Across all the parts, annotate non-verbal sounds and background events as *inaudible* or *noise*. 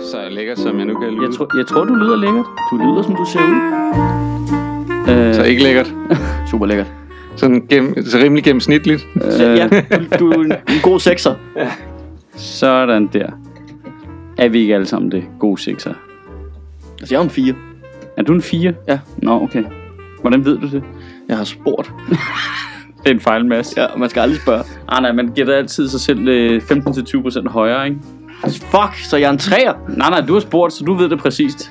så lækker, som jeg nu kan lyde. Jeg, tror, jeg tror, du lyder lækkert. Du lyder, som du ser ud. Øh, Så ikke lækkert. *laughs* super lækkert. Sådan gennem, så rimelig gennemsnitligt. Så, ja, du, du er en, en god sekser. *laughs* Sådan der. Er vi ikke alle sammen det? Gode sekser. Altså, jeg er jo en fire. Er du en 4? Ja. Nå, okay. Hvordan ved du det? Jeg har spurgt. *laughs* Det er en fejl, Mads. Ja, man skal aldrig spørge. Ah, nej, man gætter altid sig selv øh, 15-20% højere, ikke? Fuck, så jeg er en træer. Nej, nej, du har spurgt, så du ved det præcist.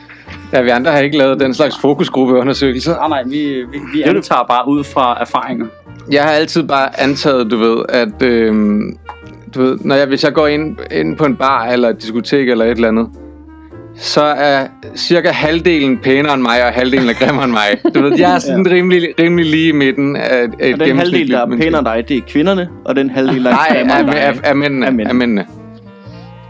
Ja, vi andre har ikke lavet den slags fokusgruppeundersøgelser. Nej, nej, vi, vi, vi antager bare ud fra erfaringer. Jeg har altid bare antaget, du ved, at øhm, du ved, når jeg, hvis jeg går ind, ind på en bar eller et diskotek eller et eller andet, så er cirka halvdelen pænere end mig, og halvdelen er grimmere end mig. Du ved, jeg er *laughs* sådan rimelig, rimelig lige i midten af, af et Og den halvdel, der er pænere end dig, det er kvinderne. Og den halvdel, der er Nej, grimmere end dig. af, mændene. Af mændene. Af mændene.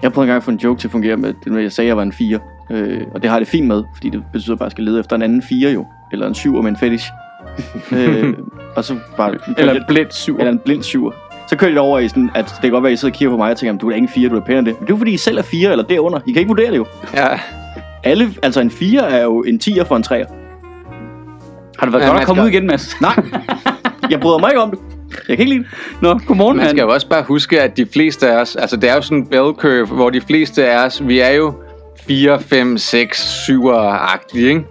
Jeg prøvede engang at få en joke til at fungere med, det med, jeg sagde, at jeg var en 4. Øh, og det har jeg det fint med, fordi det betyder bare, at jeg skal lede efter en anden 4 jo. Eller en 7 med en fetish. *laughs* øh, og så bare... Eller blind 7. eller en blind 7. Så kører det over i sådan, at det kan godt være, at I sidder og kigger på mig og tænker, du er da ikke en 4, du er pænere end det. Men det er jo fordi, I selv er 4 eller derunder. I kan ikke vurdere det jo. Ja. Alle, altså en 4 er jo en 10'er for en 3'er. Har det været Ja, godt at komme ud igen, Mads? Nej, jeg bryder mig ikke om det. Jeg kan ikke lide det. Nå, godmorgen, Man skal jo også bare huske, at de fleste af os, altså det er jo sådan en bell curve, hvor de fleste af os, vi er jo 4, 5, 6, 7-agtige, ikke?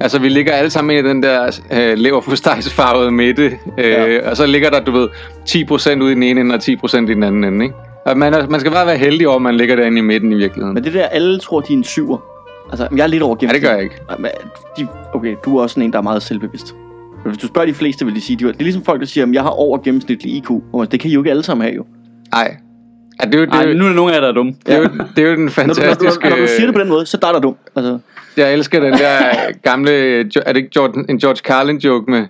Altså vi ligger alle sammen ind i den der øh, leverpostejsfarvede midte, øh, Ja. og så ligger der, du ved, 10% ude i den ene ende og 10% i den anden ende, ikke? Og man, er, man skal bare være heldig over, at man ligger derinde i midten i virkeligheden. Men det der, alle tror, de er en 7'er. Altså, jeg er lidt over Ja, det gør jeg ikke. Men De, okay, du er også sådan en, der er meget selvbevidst. Men Hvis du spørger de fleste, vil de sige, det er ligesom folk, der siger, at jeg har over gennemsnitlig IQ. Man, Det kan I jo ikke alle sammen have, jo. Nej. Ja, det er jo, det, er Ej, nu er der nogen af jer, der er dumme. det, er jo, det er jo den Når du, når, du, fantastiske... når du siger det på den måde, så er der dum. Altså, Jeg elsker den der gamle, er det ikke Jordan, en George Carlin joke med,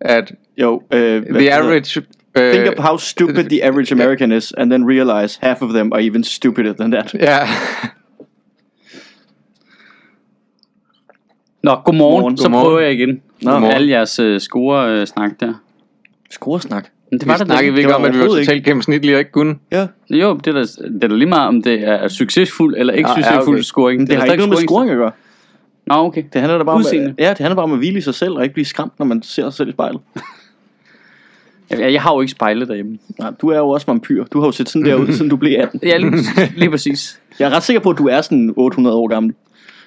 at jo, øh, the average... Øh, Think of how stupid the average American is, and then realize half of them are even stupider than that. Ja, Nå, godmorgen. Godmorgen. Så Godmorgen. prøver jeg igen. Nå, Godmorgen. alle jeres uh, score-snak der. Scoresnak. Men det vi var da snakkede vi det. ikke om, at vi var totalt gennemsnitlige og ikke kunne. Ja. Jo, det er, da, det er da lige meget, om det er succesfuld eller ikke Ja, ja, succesfuld okay. scoring. Men det er har ikke noget med scoring at gøre. Nå, okay. Det handler da bare om, Udseende. ja, det handler bare om at hvile i sig selv, og ikke blive skræmt, når man ser sig selv i spejlet. *laughs* Jeg, jeg har jo ikke spejlet derhjemme. Nej, du er jo også vampyr. Du har jo set sådan der ud, *laughs* siden du blev 18. Ja, lige, lige præcis. Jeg er ret sikker på, at du er sådan 800 år gammel.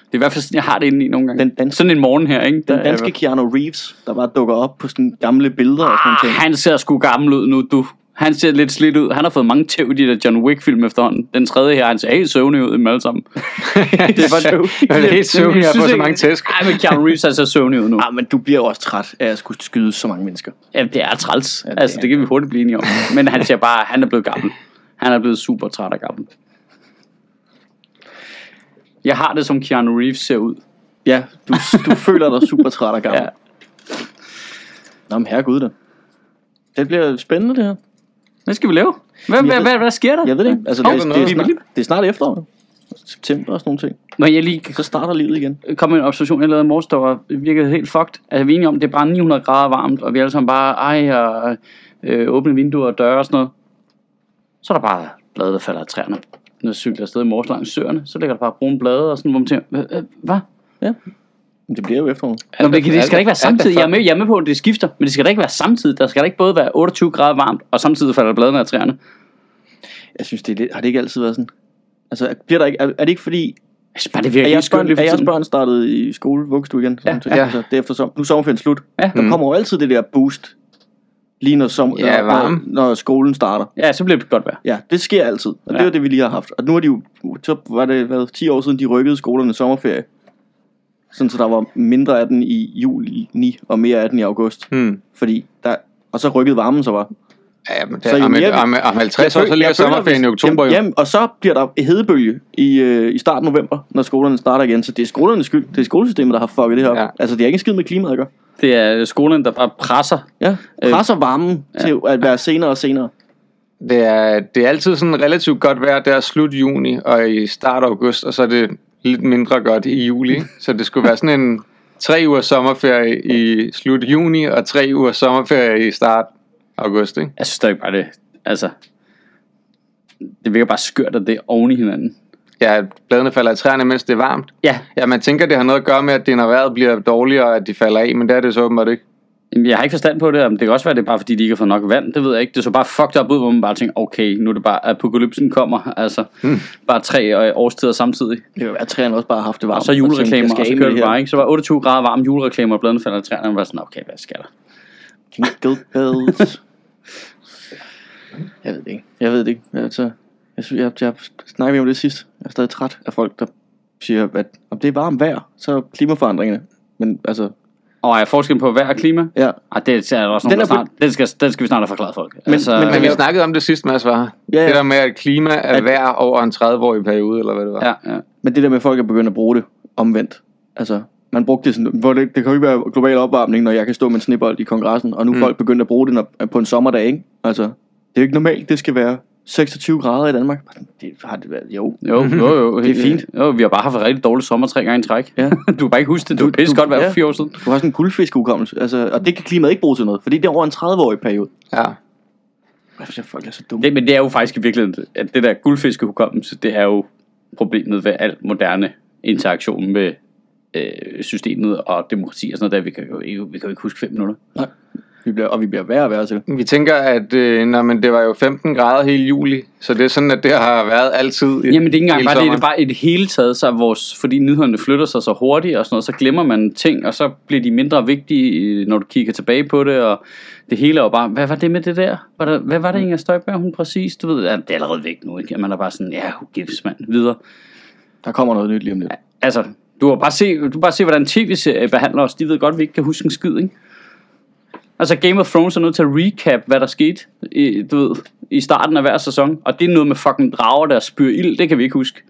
Det er i hvert fald sådan, jeg har det inde i nogle gange. Den danske- Sådan en morgen her, ikke? Den Der er- danske Keanu Reeves, der bare dukker op på sådan gamle billeder og sådan Ah, noget. han ser sgu gammel ud nu, du. Han ser lidt slidt ud. Han har fået mange tæv i de der John Wick-film efterhånden. Den tredje her, han ser helt søvnig ud i dem alle sammen. *laughs* det var *laughs* Jeg er helt søvnig, jeg har fået så mange tæsk. Nej, men Keanu Reeves han ser søvnig ud nu. Ah, men du bliver også træt af at skulle skyde så mange mennesker. Ja, det er træls. det altså, er det kan vi hurtigt blive enige om. Men han siger bare, han er blevet gammel. Han er blevet super træt og gammel. Jeg har det, som Keanu Reeves ser ud. Ja, du, du *laughs* føler dig super træt og gammel. Ja. Nå, men herregud da. Det bliver spændende, det her. Hvad skal vi lave? Hvad, hvad, hvad, hvad sker der? Jeg ved det ikke. Altså, det, det, noget. er snart, det er snart efterår. September og sådan nogle ting. Må jeg lige Så starter livet igen. med en observation, jeg lavede i morges, der var virkede helt fucked. Altså, vi er enige om, det er bare 900 grader varmt, og vi er alle sammen bare, ej, og øh, åbne vinduer og døre og sådan noget. Så er der bare blade, der falder af træerne. Når jeg cykler afsted i morges langs søerne, så ligger der bare brune blade og sådan, hvor man tænker, "Hva- hva- hvad? Ja. Men det bliver jo efterår. Nå, men det, det skal da ikke er- være er samtidig. Jeg er, med, jeg er med på, at det skifter, men det skal da ikke være samtidig. Der skal da ikke både være 28 grader varmt, og samtidig falder bladene af træerne. Jeg synes, det er lidt, har det ikke altid været sådan? Altså, bliver der ikke, er, er det ikke fordi, Jeg synes bare, det er virker helt jeres, børn, er jeres børn startet i skole, vuggestue igen? Sådan Ja. ja. Ja. Altså, det er efter som, nu er sommerferien slut. Ja. Der kommer jo altid det der boost, lige når, som, Ja, når, når, skolen starter. Ja, så bliver det godt vejr. Ja, det sker altid, og ja. det er det, vi lige har haft. Og nu er de jo, så var det hvad, 10 år siden, de rykkede skolerne sommerferie. Sådan, så der var mindre af den i juli og mere af den i august. Hmm. Fordi der, og så rykkede varmen så var. Ja, men Så det, jo om, et, mere vi- om, om 50 år, føl- så ligger jeg sommerferien i oktober jo. Jamen, jamen, og så bliver der hedebølge i, øh, i starten af november, når skolerne starter igen. Så det er skolernes skyld. Det er skolesystemet, der har fucket det her op. Ja. Altså, det er ikke en skid med klimaet at gøre. Det er skolerne, der bare presser. Ja, presser varmen ja. til at være senere og senere. Det er, det er altid sådan relativt godt vejr der slut juni og i start august, og så er det lidt mindre godt i juli. Så det skulle være sådan en tre uger sommerferie i slut juni og tre uger sommerferie i start august. Ikke? Jeg synes da ikke bare det. Altså, det virker bare skørt, at det er oven i hinanden. Ja, bladene falder i træerne, mens det er varmt. Ja, Ja, man tænker, det har noget at gøre med, at vejret bliver dårligere, at de falder af, men det er det så åbenbart ikke. Jamen, jeg har ikke forstand på det, men det kan også være, det er bare fordi, de ikke har fået nok vand. Det ved jeg ikke. Det så bare fucked up ud, hvor man bare tænker, okay, nu er det bare, apokalypsen kommer. Altså, Hmm. bare tre øh, årstider samtidig. Det kan være, at træerne også bare har haft det varmt. Og så julereklamer, og så kører det bare, ikke? Så var 28 grader varme julereklamer, og bladene falder i træerne, og man var sådan, okay, hvad skal der? Jingle bells. *laughs* jeg ved det ikke. Jeg ved det ikke. Altså, jeg, synes, jeg, jeg snakkede om det sidst. Jeg er stadig træt af folk, der siger, at om det er varmt vejr, så er klimaforandringerne. Men altså, Og er forskellen på vejr og klima? ja. Ej, det er der også Den nogen, er der snart, den, skal, den skal vi snart have forklaret folk. Men- altså, men- Men Men vi snakkede om det sidst, Mads var. Ja, ja. Det der med, at klima er At- værd over en 30-årig periode, eller hvad det var. ja, ja. Men det der med, at folk er begyndt at bruge det omvendt. Altså, man brugte det sådan, hvor det, det kan jo ikke være global opvarmning, når jeg kan stå med en snebold i kongressen, og nu er Mm. folk begyndt at bruge det når, på en sommerdag, ikke? Altså, det er jo ikke normalt, det skal være 26 grader i Danmark. Det har det været, jo. Jo, jo, jo. *laughs* Det er fint. Jo, vi har bare haft rigtig dårlig sommer tre gange i træk. Ja. *laughs* Du kan bare ikke huske det. Du, Du- pisse godt være ja. for fire år siden. Du har sådan en guldfiskeukommelse, altså, og det kan klimaet ikke bruge til noget, fordi det er over en 30-årig periode. Ja. Hvad for folk er så dumme? Det, men det er jo faktisk i virkeligheden, at det der guldfiskehukommelse, det er jo problemet ved al moderne interaktion med øh, systemet og demokrati og sådan noget der. Vi kan jo ikke, vi kan jo ikke huske fem minutter. Nej. Vi bliver, og vi bliver værre og værre til. Vi tænker, at øh, når, men det var jo 15 grader hele juli, så det er sådan, at det har været altid. Jamen det er ikke engang bare det, det er bare i det hele taget, så vores, fordi nyhederne flytter sig så hurtigt og sådan noget, så glemmer man ting, og så bliver de mindre vigtige, øh, når du kigger tilbage på det, og det hele er jo bare, hvad var det med det der? Var der hvad var det Inger Støjberg, hun præcis? Du ved, det er allerede væk nu, ikke? Man er bare sådan, ja, who gives, mand, videre. Der kommer noget nyt lige om lidt. Altså, du har bare se, du har bare se, hvordan tv-serier behandler os. De ved godt, at vi ikke kan huske en skid, ikke? Altså, Game of Thrones er nødt til at recap, hvad der skete i, du ved, i starten af hver sæson. Og det er noget med fucking drager, der spyr ild. Det kan vi ikke huske.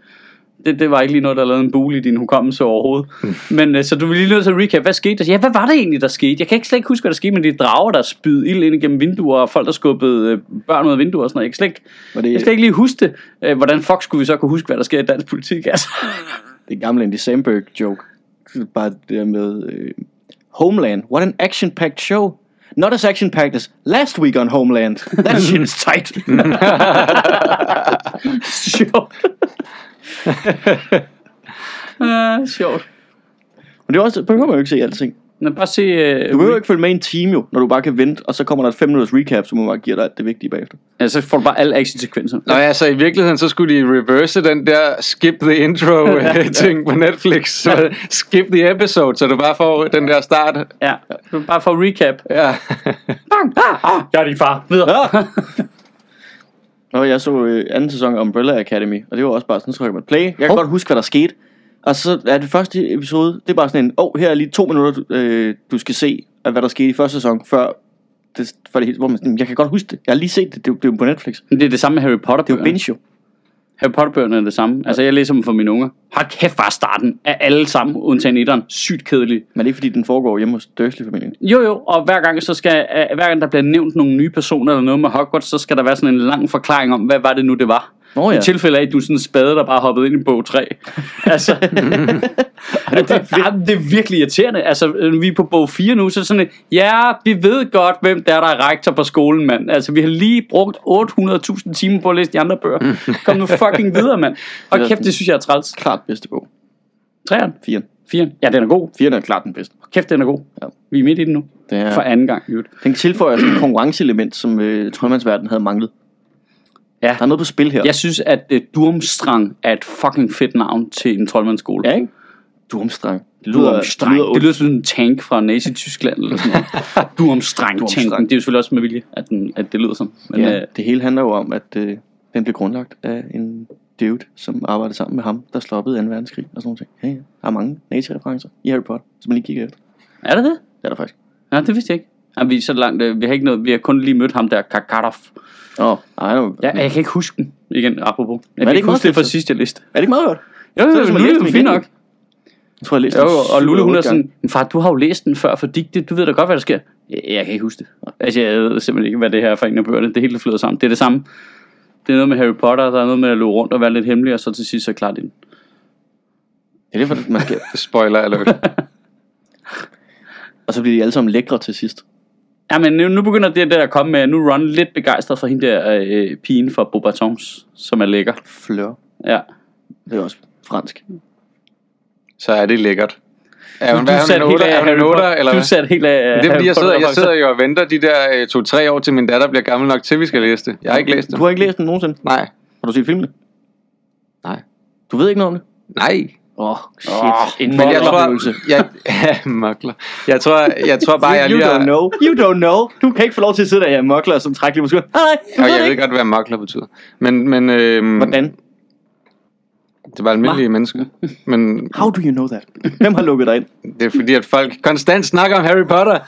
Det, det var ikke lige noget, der lavede en bule i din hukommelse overhovedet. Men øh, så du vil lige nødt til at recap, hvad skete der? Ja, hvad var det egentlig, der skete? Jeg kan ikke slet ikke huske, hvad der skete med de drager, der spydde ild ind igennem vinduer, og folk, der skubbede øh, børn ud af vinduer og sådan noget. Jeg kan slet ikke, Var det, jeg skal ikke lige huske det. Øh, hvordan fuck skulle vi så kunne huske, hvad der sker i dansk politik? Altså. det gamle Andy Samberg joke. Bare det der med øh, Homeland. What an action-packed show. Not as action-packed as last week on Homeland. *laughs* That shit is tight. *laughs* Sjovt. uh, *laughs* sjovt. Men det er også, behøver man jo ikke se alting. Men bare se... Uh, Du behøver ikke følge med en time jo, når du bare kan vente, og så kommer der et 5 minutters recap, som bare giver dig alt det vigtige bagefter. Ja, så får du bare alle action-sekvenser. Nå ja, så i virkeligheden, så skulle de reverse den der skip the intro *laughs* øh, ting på Netflix. Så skip the episode, så du bare får den der start. Ja, du bare for recap. Ja. *laughs* Bang! Ah, ah, jeg er din far. Videre. Ja. Og jeg så øh, anden sæson af Umbrella Academy, og det var også bare sådan, så trykker man play. Jeg kan Hov. godt huske, hvad der skete. Og så er det første episode, det er bare sådan en, åh, oh, her er lige to minutter, du, øh, du skal se, af hvad der skete i første sæson, før det, før det hele, hvor man sådan, jeg kan godt huske det. Jeg har lige set det, det, det er jo på Netflix. Det er det samme med Harry Potter Det er jo binge jo. Harry Potter bøgerne er det samme. Altså jeg læser dem for mine unger. Hold kæft, bare starten af alle sammen, undtagen etteren. Sygt kedelig. Men det er ikke fordi, den foregår hjemme hos Dursley-familien. Jo jo, og hver gang, så skal, øh, hver gang der bliver nævnt nogle nye personer eller noget med Hogwarts, så skal der være sådan en lang forklaring om, hvad var det nu, det var. I ja. tilfælde af, at du er sådan en spade, der bare hoppede ind i bog 3. *laughs* altså, det, det, det er virkelig irriterende. Altså, øh, vi er på bog 4 nu, så sådan ja, vi ved godt, hvem der er, der er rektor på skolen, mand. Altså, vi har lige brugt 800.000 timer på at læse de andre bøger. Kom nu fucking videre, mand. *laughs* Og kæft, det synes jeg er træls. Klart bedste bog. 3'eren? Fire. 4'eren? Ja, den er god. Fire er klart den bedste. Kæft, den er god. Ja. Vi er midt i den nu. Det er, For anden gang. Den tilføjer sådan et konkurrenceelement, som øh, Troldmandsverden havde manglet. Ja. Der er noget på spil her. Jeg synes, at uh, Durmstrang er et fucking fedt navn til en troldmandsskole. Ja, ikke? Durmstrang. Det Durmstrang. lyder, Det lyder som en tank fra Nazi-Tyskland eller sådan noget. *laughs* Durmstrang tanken. Durmstrang. Det er jo selvfølgelig også med vilje, at, den, at det lyder sådan. Men, ja, øh, det hele handler jo om, at øh, den blev grundlagt af en dude, som arbejdede sammen med ham, der stoppede 2. verdenskrig og sådan noget. Ja, ja. Der er mange nazi-referencer i Harry Potter, som man lige kigger efter. er det det? Det er der faktisk. Ja, det vidste jeg ikke. Ja, vi er så langt, øh, vi har ikke noget, vi har kun lige mødt ham der, Kakarov. Åh, oh, ej, nu, Ja, jeg kan ikke huske den, igen, apropos. Jeg det kan ikke ikke meget huske det fra fedt, så? sidst, jeg læste. Er det ikke meget godt? Jo, jo, Så er jo, det som nu at er læse det den jo fint igen. nok. Jeg tror, jeg læste Jo, den og Lulu, hun er syv, gange. sådan, "Men far, du har jo læst den før for digte, du ved da godt, hvad der sker. Jeg, jeg kan ikke huske det. Altså, jeg ved simpelthen ikke, hvad det her er for en af bøgerne. Det hele flyder sammen. Det er det samme. Det er noget med Harry Potter, der er noget med at løbe rundt og være lidt hemmelig, og så til sidst så klart det. Ja, det er for, man skal, Spoiler alert. *laughs* og så bliver de alle sammen lækre til sidst. Ja, men nu, nu begynder det der at komme med, nu er Ron lidt begejstret for hende der øh, pigen fra Beaubatons, som er lækker. Flør. Ja. Det er også fransk. Så er det lækkert. Er hun, Du hvad, er hun en helt otter, af er hun en Harry otter, Potter. eller Du satte helt af Det er fordi, jeg sidder, jeg sidder jo og venter de der øh, to-tre år til min datter bliver gammel nok til, vi skal læse det. Jeg har ikke læst det. Du har ikke læst den nogensinde? Nej. Har du set filmene? Nej. Du ved ikke noget om det? Nej. Åh, oh, shit. Åh, en Men jeg tror, jeg, ja, *laughs* mokler. Jeg tror, jeg tror bare, jeg you, lige you don't know. You don't know. Du kan ikke få lov til at sidde der, jeg mokler som trækker lige på skulderen. Nej, nej, jeg det ved ikke. godt, hvad mokler betyder. Men, men øhm, Hvordan? det var almindelige mennesker. Men How do you know that? Hvem har lukket dig ind? det er fordi, at folk konstant snakker om Harry Potter.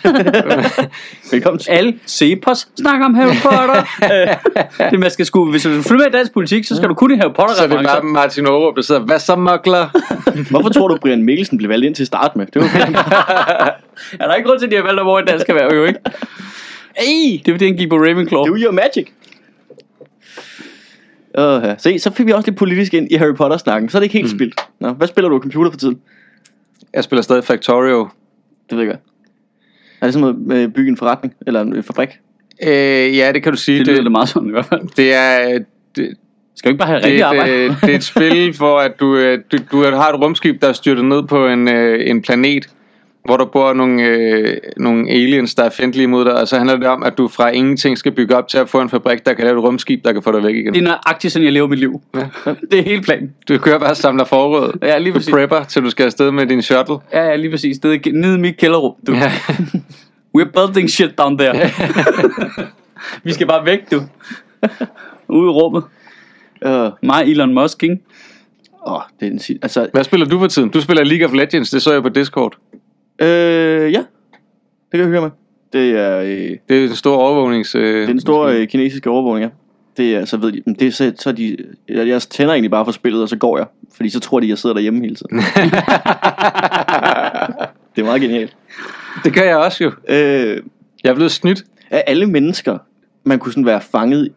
*laughs* Velkommen til. Alle Cepos snakker om Harry Potter. *laughs* Det man skal sku, hvis du vil følge med i dansk politik, så skal du kunne Harry Potter Så er det bare referencer. Martin Aarup, der sidder, hvad så mokler? Hvorfor tror du, Brian Mikkelsen blev valgt ind til at starte med? Det var *laughs* Er der ikke grund til, at de har valgt, hvor en dansk erhverv jo ikke? Ej, det er fordi, han gik på Ravenclaw. do your magic. Uh, se, så fik vi også lidt politisk ind i Harry Potter-snakken. Så er det ikke helt mm. spildt. Nå, hvad spiller du på computer for tiden? Jeg spiller stadig Factorio. Det ved jeg ikke. Er det sådan at bygge en forretning? Eller en øh, fabrik? Øh, ja, det kan du sige. Det lyder da meget sådan i hvert fald. det er... Det, Skal du ikke bare have det, rigtig er arbejde? øh, det er et spil, *laughs* hvor at du, øh, du, du har et rumskib, der er styrtet ned på en, øh, en planet, hvor der bor nogle, øh, nogle aliens, der er fjendtlige mod dig, og så handler det om, at du fra ingenting skal bygge op til at få en fabrik, der kan lave et rumskib, der kan få dig væk igen. Det er nøjagtigt sådan, jeg lever mit liv. Ja. Det er hele planen. Du kører bare og samler forråd. Ja, lige Du præcis. prepper, til du skal afsted med din shuttle. Ja, ja, lige præcis. Det er nede i mit kælderrum. Du. Ja. *laughs* We're building shit down there. *laughs* Vi skal bare væk, du. Ude i rummet. Uh, Mig, Elon Musk, ikke? åh, det er en sig- Altså, Hvad spiller du for tiden? Du spiller League of Legends, det så jeg på Discord. øh, ja. Det kan jeg høre med. Det er, øh, Det er en stor overvågnings... Øh, det er den store øh, kinesiske overvågning, ja. Det er, så ved de, men det er så, så er de, jeg, jeg tænder egentlig bare for spillet, og så går jeg. Fordi så tror de, jeg sidder derhjemme hele tiden. *laughs* det er meget genialt. Det gør jeg også jo. Øh, Jeg er blevet snydt. af alle mennesker, man kunne sådan være fanget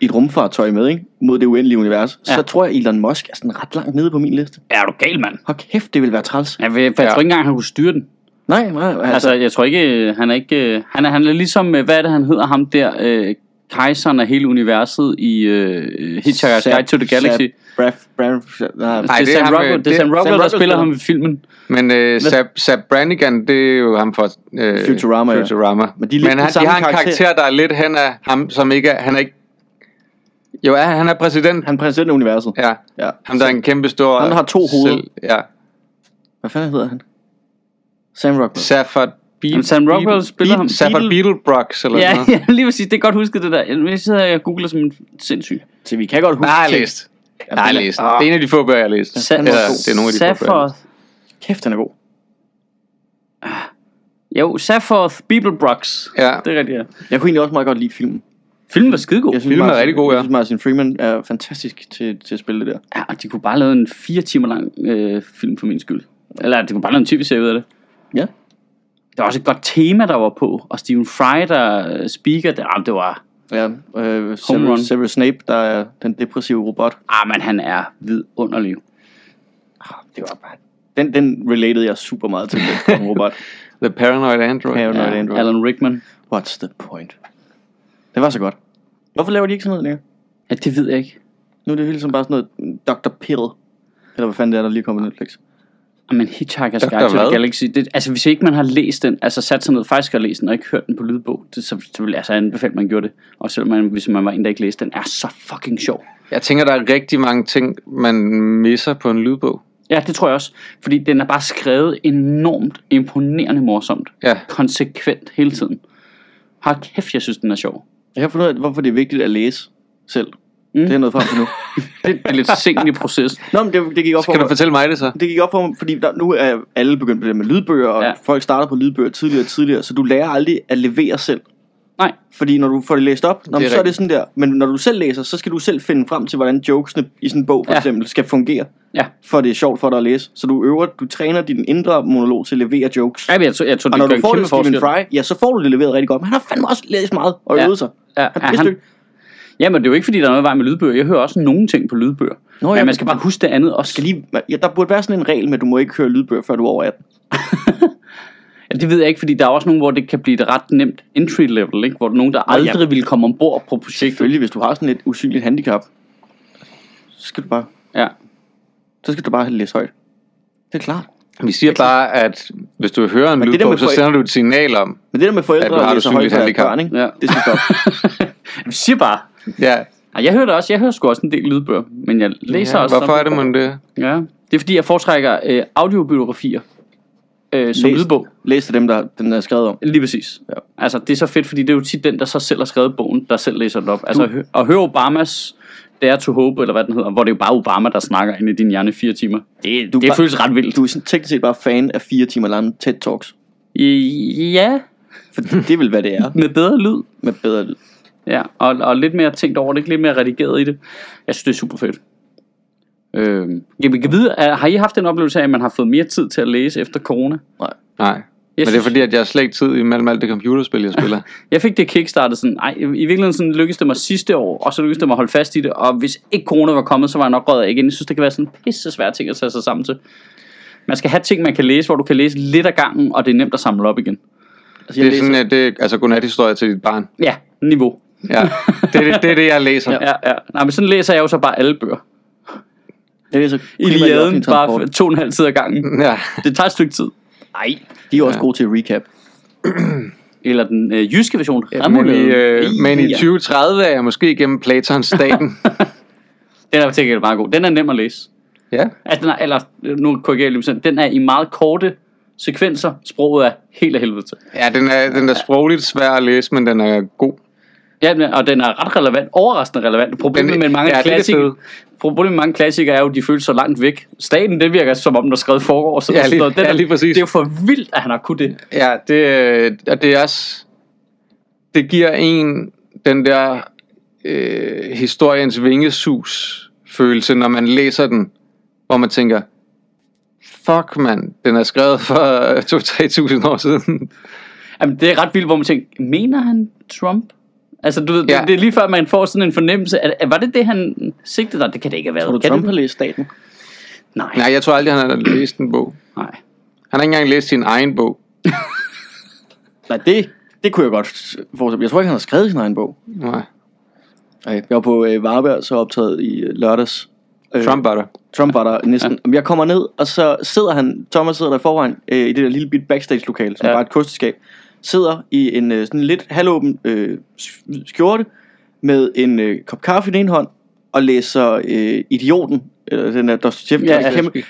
et rumfartøj med, ikke? Mod det uendelige univers, ja. Ja. så tror jeg, Elon Musk er sådan ret langt nede på min liste. Er du gal, mand? Hold kæft, det vil være træls. Jeg, ved, for jeg Ja. tror ikke engang, han kunne styre den. Nej, nej, altså, Altså, jeg tror ikke, øh, han er ikke... øh, Han er, han er ligesom, øh, hvad er det, han hedder, ham der, øh, kejseren af hele universet i øh, Hitchhiker's Guide to the Galaxy. Braf, braf, nej, det er det er Sam Rockwell, det er Sam Rockwell, der spiller ham i filmen. Men øh, Zap, Zap Brannigan, det er jo ham fra øh, Futurama, ja. Futurama. Men de er lidt Men han, de har en karakter. karakter. karakter, der er lidt hen af ham, som ikke er... Han er ikke... Jo, ja, han er præsident. han præsident af universet. Ja. Ja. Ham, der er en kæmpe stor... Han har to hoveder. Selv, ja. Hvad fanden hedder han? Sam Rockwell. Safford Beetle... Jamen, Sam Rockwell spiller ham. Safford Beetlebrox, eller Ja, noget. ja, *laughs* lige præcis. Det er godt husket, det der. Jeg sidder og googler som en sindssyg. Så vi kan godt huske Nej, jeg har læst. Jeg har det er- læst. Ah. Det er en af de få bøger, jeg har læst. Sa- Eller, det er nogle af de få bøger, jeg Safford. Kæft, han er god. Jo, Safford Beeblebrox. Ja. Det er rigtigt, ja. Jeg kunne egentlig også meget godt lide filmen. Filmen var skidegod. Jeg synes, Filmen er Martin, rigtig god, ja. Jeg synes, Martin Freeman er fantastisk til, til at spille det der. Ja, og de kunne bare lave en fire timer lang øh, film for min skyld. Eller de kunne bare lave en tv-serie ud af det. Ja. Der var også et godt tema, der var på. Og Stephen Fry, der øh, speaker, det, ah, det var... Ja, øh, Home Severus, run. Severus Snape, der er den depressive robot. Ah, men han er vidunderlig. Ah, Det var bare... Den, den related jeg super meget til, den *laughs* robot. The Paranoid Android. Paranoid Ja, Android. Alan Rickman. What's the point? Det var så godt. Hvorfor laver de ikke sådan noget længere? Ja, det ved jeg ikke. Nu er det ligesom bare sådan noget Dr. Pill. Eller hvad fanden det er, der lige er kommet på Netflix. Men Hitchhiker's. Guide to the Galaxy, det, altså hvis ikke man har læst den, altså sat sig ned, faktisk har læst den og ikke hørt den på lydbog, det, så, så vil jeg altså anbefale, at man gjorde det. Og selvom man, hvis man var en, der ikke læste den, er så fucking sjov. Jeg tænker, der er rigtig mange ting, man misser på en lydbog. Ja, det tror jeg også. Fordi den er bare skrevet enormt imponerende morsomt. Ja. Konsekvent hele tiden. Har kæft, jeg synes, den er sjov. Jeg har fundet ud af, hvorfor det er vigtigt at læse selv. Mm. Det er nået frem til nu. *laughs* Det er lidt sent i proces. Nå, men det, det gik op for Kan du mig. fortælle mig det så? Det gik op for mig, fordi der, nu er alle begyndt på det med lydbøger, og ja. folk starter på lydbøger tidligere og tidligere, så du lærer aldrig at levere selv. Nej, Fordi når du får det læst op, Det er så er det sådan der. Men når du selv læser, så skal du selv finde frem til, hvordan jokesene i sådan en bog for Ja. eksempel skal fungere. ja. For det er sjovt for dig at læse. Så du øver, du træner din indre monolog til at levere jokes. Ja, men jeg tror, jeg tror og når du får det Stephen forskel. Fry, ja, så får du det leveret rigtig godt. Men han har fandme også læst meget og Ja. øvet sig. Ja, Han, ja, han, ja, men det er jo ikke, fordi der er noget vej med lydbøger. Jeg hører også nogle ting på lydbøger. Nå, men ja, man skal bare huske det andet også. skal lige, ja, der burde være sådan en regel med, at du må ikke høre lydbøger, før du er over 18. *laughs* Ja, det ved jeg ikke, fordi der er også nogle, hvor det kan blive et ret nemt entry level, ikke? hvor der er nogen, der Nå, ja. aldrig ville komme ombord på projektet. Selvfølgelig, hvis du har sådan et usynligt handicap, så skal du bare... Ja. Så skal du bare læse højt. Det er klart. Vi siger bare, at hvis du hører en lydbog, så sender du et signal om. Men det der med forældre, At du har højt synligt handicap. børn, ikke? Ja. det skal stoppe. Jeg siger bare. Ja, Ej, jeg hører det også. Jeg hører sgu også en del lydbøger. Men jeg læser ja også. hvorfor er det, man man det? Ja. Det er fordi, jeg foretrækker øh, audiobiografier øh, som Læs- lydbog. Læs til dem, der den er skrevet om. Lige præcis. Ja. Altså, det er så fedt, fordi det er jo tit den, der så selv har skrevet bogen, der selv læser det op. Altså, hø- at høre Obamas Dare to Hope, eller hvad den hedder, hvor det er jo bare Obama, der snakker ind i din hjerne fire timer. Det, Du det bare- føles ret vildt. Du er sådan teknisk set bare fan af fire timer lange TED Talks. I, ja, For det vil hvad det er, *laughs* med bedre lyd. med bedre lyd. Ja, og, og lidt mere tænkt over det, lidt mere redigeret i det. Jeg synes, det er super fedt. Øh, jeg vil vide, har I haft den oplevelse af, at man har fået mere tid til at læse efter corona? Nej. Nej. Jeg Men det er fordi, at jeg har slet ikke tid imellem alt det computerspil, jeg spiller. *laughs* Jeg fik det kickstartet sådan, ej, i virkeligheden sådan lykkedes det mig sidste år, og så lykkedes det mig at holde fast i det, og hvis ikke corona var kommet, så var jeg nok røget igen. Jeg synes, det kan være sådan en pisse svær ting at tage sig sammen til. Man skal have ting, man kan læse, hvor du kan læse lidt af gangen, og det er nemt at samle op igen. Altså, Det er læser, sådan, at det altså godnat-historie til dit barn. Ja, niveau. Ja, det er det, det, er det jeg læser. *laughs* Ja, ja. Nej, men sådan læser jeg jo så bare alle bøger. Jeg læser primært i Iliaden, bare to og en halv tid ad gangen. Ja. Det tager et stykke tid. Nej. De er også Ja. gode til recap. *clears throat* Eller den øh, jyske version. Ja, men, i, øh, men i Ja. 2030 er jeg måske igennem Platons staten. *laughs* Den er gengæld meget god. Den er nem at læse. ja. Altså, den er, eller, nu korrigerer jeg lige den er i meget korte sekvenser. Sproget er helt af helvede til. ja, den er, den er sprogligt svær at læse, men den er god. Ja, og den er ret relevant, overraskende relevant. Problemet Den- med mange ja, er klassikere, problemet med mange klassikere er jo, at de føles så langt væk. Staten, det virker som om, den er skrevet forår. Så Ja, lige-. Den ja, er- lige præcis. Det er jo for vildt, at han har kunnet det. Ja, det, øh, og det er også... Det giver en den der øh, historiens vingesus følelse, når man læser den, hvor man tænker, fuck mand, den er skrevet for 2-3.000 år siden. Jamen, det er ret vildt, hvor man tænker, mener han Trump? Altså, du ved, Ja. det, det, er lige før, man får sådan en fornemmelse. At, at, var det det, han sigtede dig? Det kan det ikke have været. Tror du, kan Trump det? har læst staten? Nej. Nej, jeg tror aldrig, han har læst en bog. Nej. Han har ikke engang læst sin egen bog. *laughs* Nej, det, det kunne jeg godt forestille. Jeg tror ikke, han har skrevet sin egen bog. Nej. Nej, jeg var på øh, Varberg, så optaget i øh, lørdags. Øh, Trump var der. Trump var der næsten. Ja. Jeg kommer ned, og så sidder han, Thomas sidder der i forvejen, øh, i det der lille bit backstage-lokale, som Ja. er et kosteskab. Sidder i en øh, sådan lidt halvåben øh, sk- skjorte, med en øh, kop kaffe i den ene hånd, og læser øh, Idioten, eller den der Dostoyevsky. Ja, Ja, ja. kæmpe,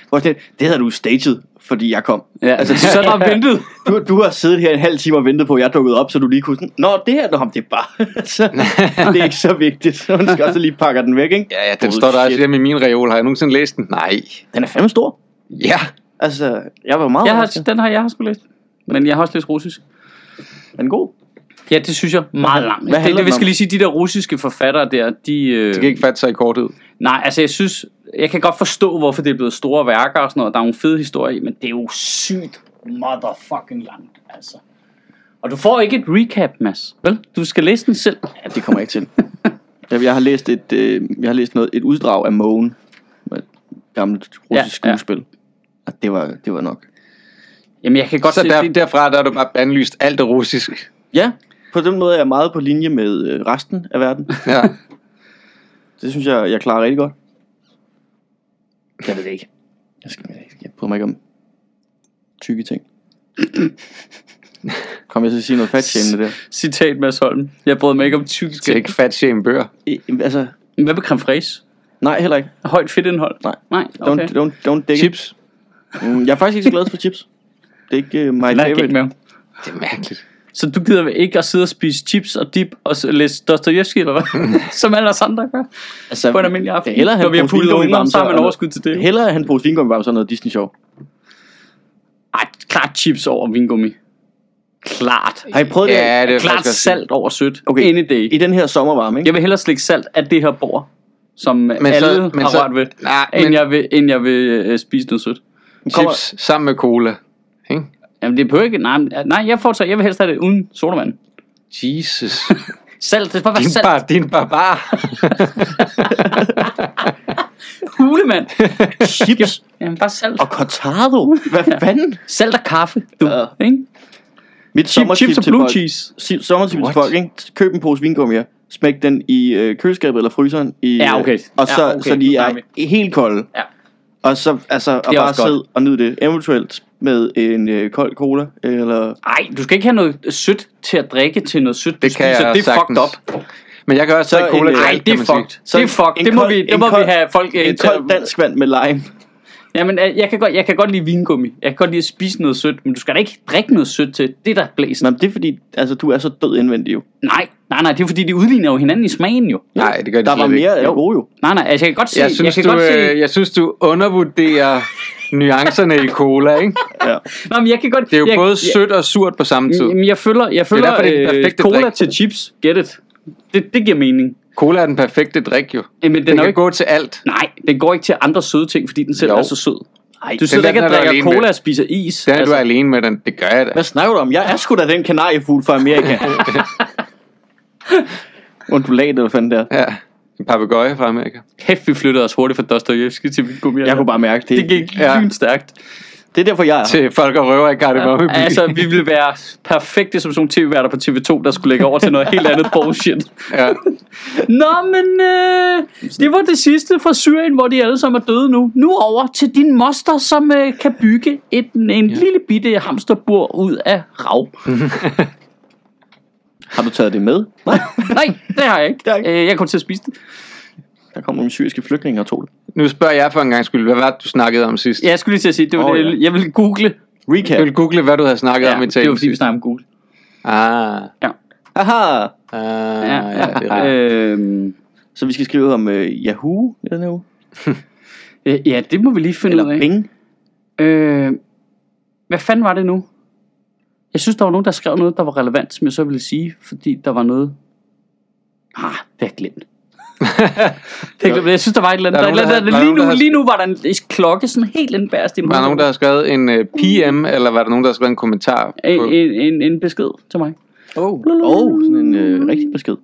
det havde du staged, fordi jeg kom. Ja. Altså, så er *laughs* der ventet. Du, du har siddet her en halv time og ventet på, at jeg dukkede op, så du lige kunne sådan, Nå, det her, nå, det er bare, *laughs* så, det er ikke så vigtigt. Så man skal også lige pakke den væk, ikke? Ja, ja, den står der også hjemme i min reol. Har jeg nogensinde læst den? Nej. Den er fandme stor. Ja. Altså, jeg var meget Jeg har, den har jeg har sgu læst. Men jeg har også læst russisk. Den er god. Ja, det synes jeg meget langt. Hvad Det, det, vi skal lige sige, de der russiske forfattere der, de... Øh, Det kan ikke fatte sig i korthed. Nej, altså jeg synes, jeg kan godt forstå, hvorfor det er blevet store værker og sådan noget. Der er nogle fede historier men det er jo sygt motherfucking langt, altså. Og du får ikke et recap, Mads. Vel? Du skal læse den selv. Ja, det kommer jeg ikke til. *laughs* jeg, jeg har læst et, øh, jeg har læst noget, et uddrag af Mågen. Et gammelt russisk Ja, ja. skuespil. Og det var, det var nok. Jamen, jeg kan godt Så se, der, det, derfra der er du bare bandlyst alt det russisk. Ja, på den måde er jeg meget på linje med øh, resten af verden. Ja. Det synes jeg, jeg klarer rigtig godt. Jeg ved det ikke. Jeg, skal, jeg, jeg bryder mig ikke om tykke ting. *laughs* Kom jeg til at sige noget fatshamende der? citat Mads Holm. Jeg brød mig ikke om tykke Skal ting. ikke fat shame bøger. I, altså, Hvad med creme fraiche? nej, heller ikke. Højt fedtindhold? Nej. Nej, Don't, okay. don't, don't dig it. Chips. Mm, jeg er faktisk ikke så glad for chips. Det er ikke uh, my favorite. med. Det er mærkeligt. Så du gider vel ikke at sidde og spise chips og dip og så læse Dostoyevsky, eller hvad? *laughs* Som alle os andre gør. Altså, På en almindelig aften. Hellere have Når vi har en puttet unger, så har man og- overskud til det. Hellere han pose vingummibamser og noget Disney Show. Ej, klart chips over vingummi. Klart. Har I prøvet det? Ja, det er klart salt over sødt. Okay. Any day. I den her sommervarme, ikke? Jeg vil hellere slikke salt af det her bord, som men alle så- men har så- rørt ved, Nej, end, men- jeg vil, end jeg vil øh, spise noget sødt. Kommer- Chips sammen med cola. Jamen det behøver ikke, nej, nej jeg foretrækker, jeg vil helst have det uden sodavand. Jesus. *laughs* Salt, det skal bare være Din, salt. bar, din barbar. *laughs* Hulemand. Chips Jamen bare salt. og cortado. Hvad fanden? Salt og kaffe, du. Ja. Ikke? Mit Chip, chips og blue folk. cheese. Sommertip til folk, ikke? Køb en pose vingummier. Smæk den i øh, køleskabet eller fryseren. I, Ja, okay. øh, og så, Ja, okay, så de er helt kolde. Ja. Og så altså, og bare sidde og nyde det. Eventuelt med en øh, kold cola, eller... Ej, du skal ikke have noget sødt til at drikke til noget sødt. du Det kan spiser. jeg det er sagtens. fucked up. Men jeg kan også Så drikke cola øh, Nej, alt, det er fucked. Så det er fucked. Det må, kold- vi, det må vi kold- have folk øh, En kold dansk vand med lime. Jamen, øh, jeg kan, godt, jeg kan godt lide vingummi. Jeg kan godt lide at spise noget sødt, men du skal da ikke drikke noget sødt til. Det er der blæst. Nå, men det er fordi, altså, du er så død indvendig jo. Nej, nej, nej, det er fordi, de udligner jo hinanden i smagen jo. Nej, det gør de Der var mere af det Jo. gode jo. Nej, nej, altså jeg kan godt se, Jeg synes, jeg du, kan godt se, øh, jeg synes, du undervurderer nuancerne i cola, ikke? *laughs* Ja. Nå, men jeg kan godt, Det er jo jeg, både sødt og surt på samme tid. Jamen, jeg følger, jeg følger derfor, det er øh, perfekte cola drik. til chips. Get it. Det, det giver mening. Cola er den perfekte drik, jo. Jamen, den, Den er jo kan ikke, gå til alt. nej, den går ikke til andre søde ting, fordi den selv Jo. er så sød. Ej, Du sidder der- ikke og er drikker cola med. og spiser is. Den er du alene med, den. Det gør jeg da. Hvad snakker du om? Jeg er sgu da den kanariefugl fra Amerika. *laughs* Undulat eller fanden der. Ja, en papegøje fra Amerika. Kæft, vi flyttede os hurtigt fra Dostojevski til Vingummi. Jeg kunne bare mærke det. Det gik Ja. ja. stærkt. Det er derfor, jeg er. Til folk og røver i Kardemomme by. Altså, vi ville være perfekte som sådan nogle tv-værter på TV2, der skulle lægge over til noget helt andet bullshit. Ja. Nå, men øh, det var det sidste fra Syrien, hvor de alle sammen er døde nu. Nu over til din moster, som øh, kan bygge et, en ja. lille bitte hamsterbur ud af rav. *laughs* Har du taget det med? *laughs* Nej, det har jeg ikke. Det har jeg ikke. Øh, jeg kommer til at spise det. Der kom nogle syriske flygtninge og tog det. Nu spørger jeg for en gang skyld, hvad var det, du snakkede om sidst? Ja, jeg skulle lige til at sige, det var oh, ja. det, jeg ville google. Recap. Jeg vil google, hvad du havde snakket Ja, om i det var talen fordi, vi snakker om Google. Ah, Ja. Aha! ah ja, ja, det er. Øhm, Så vi skal skrive om uh, Yahoo i den her uge? øh, ja, det må vi lige finde ud Eller af. Bing? Øh, hvad fanden var det nu? Jeg synes, der var nogen, der skrev noget, der var relevant, som jeg så ville sige, fordi der var noget... Ah, det har jeg glemt. det har jeg glemt. Jeg synes, der var et eller andet. Der er Der er nogen, der har- der er Lige, nu, der har- lige nu var der en klokke sådan helt inde bærest i Var der nogen, der har skrevet en uh, PM, eller var der nogen, der har skrevet en kommentar? en, På? en, en, en besked til mig. Oh, oh sådan en uh, rigtig besked.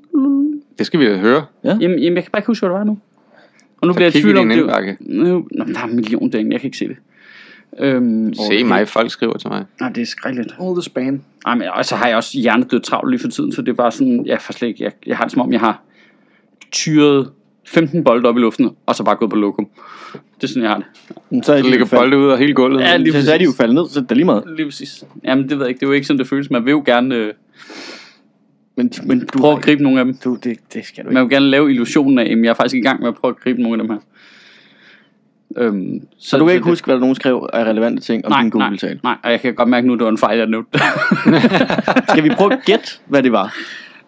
Det skal vi høre. Jamen, jamen, jeg kan bare ikke huske, hvad det var nu. Og nu Så bliver jeg i tvivl om det. Nu, nå, der er en million ting, jeg kan ikke se det. Øhm, Se mig, folk skriver til mig. Nej, det er skrækkeligt. All the span. Ej, men og så har jeg også hjernedødt travlt lige for tiden, så det er bare sådan, jeg, får slet ikke, jeg, jeg har det som om, jeg har tyret 15 bolde op i luften, og så bare gået på lokum. Det er sådan, jeg har det. Men Så er de ligger jo faldet- bolde ud af hele gulvet. Ja, lige Så er de jo faldet ned, så det er lige meget. Lige præcis. Jamen, det ved jeg ikke. Det er jo ikke sådan, det føles. Man vil jo gerne øh, Men, men du, prøve at gribe nogle af dem. du, det, det skal du Man ikke. vil gerne lave illusionen af, at jeg er faktisk i gang med at prøve at gribe nogle af dem her. Øhm, Så du kan ikke det- huske, hvad der nogen skrev af relevante ting om nej, din nej, Google-tale? nej, og jeg kan godt mærke nu, at det var en fejl, jeg nævnte. *laughs* Skal vi prøve at gætte, hvad det var?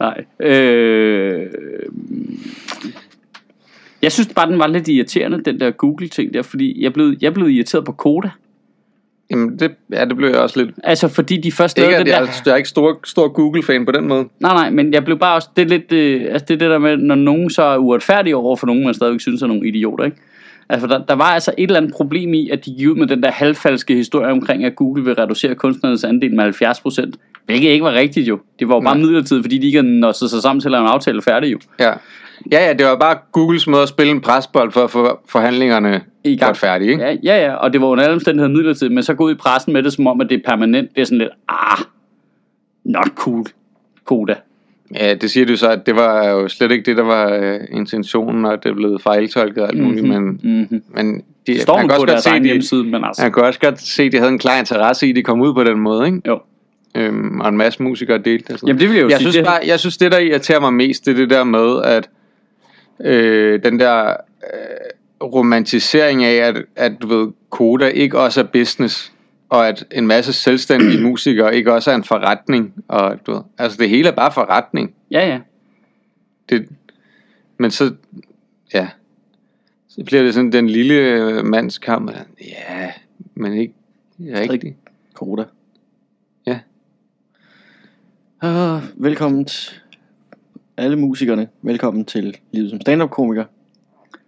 Nej. Øh, jeg synes bare, den var lidt irriterende, den der Google-ting der, fordi jeg blev, jeg blev irriteret på Koda. Jamen, det, ja, det blev jeg også lidt. Altså, fordi de først Ikke, lavede det jeg, der... er- jeg er ikke stor, stor Google-fan på den måde. Nej, nej, men jeg blev bare også... Det er lidt... Øh, altså, det er det der med, når nogen så er uretfærdige over for nogen, man stadigvæk synes er nogle idioter, ikke? Altså, der, der var altså et eller andet problem i, at de gik ud med den der halvfalske historie omkring, at Google vil reducere kunstnernes andel med 70%. Hvilket ikke var rigtigt jo. Det var jo bare Nej. midlertidigt, fordi de ikke havde nået sig sammen til at lave en aftale færdig jo. Ja. ja, ja, det var bare Googles måde at spille en presbold for at få forhandlingerne I gang. godt færdige, ikke? Ja, ja, ja, og det var under alle omstændigheder midlertidigt, men så gå ud i pressen med det, som om, at det er permanent. Det er sådan lidt, ah, not cool, Koda. Ja, det siger du så, at det var jo slet ikke det, der var øh, intentionen, og det er blevet fejltolket og alt muligt, Mhm, men, mhm. men de, Det står man kan også godt se, de, men altså, man kan også godt se, at de havde en klar interesse i, at de kom ud på den måde, ikke? jo. Øhm, og en masse musikere delte det. Jamen det vil jeg jo jeg sige. synes, det, bare, jeg synes, det der irriterer mig mest, det er det der med, at øh, den der øh, romantisering af, at, at du ved, Koda ikke også er business, og at en masse selvstændige *clears throat* musikere ikke også er en forretning. Og, du ved, altså det hele er bare forretning. Ja, ja. Det, men så, ja, så bliver det sådan den lille øh, mands kamp. Ja, men ikke rigtigt. Koda. Ja. Uh, velkommen til alle musikerne. Velkommen til livet som stand-up-komiker.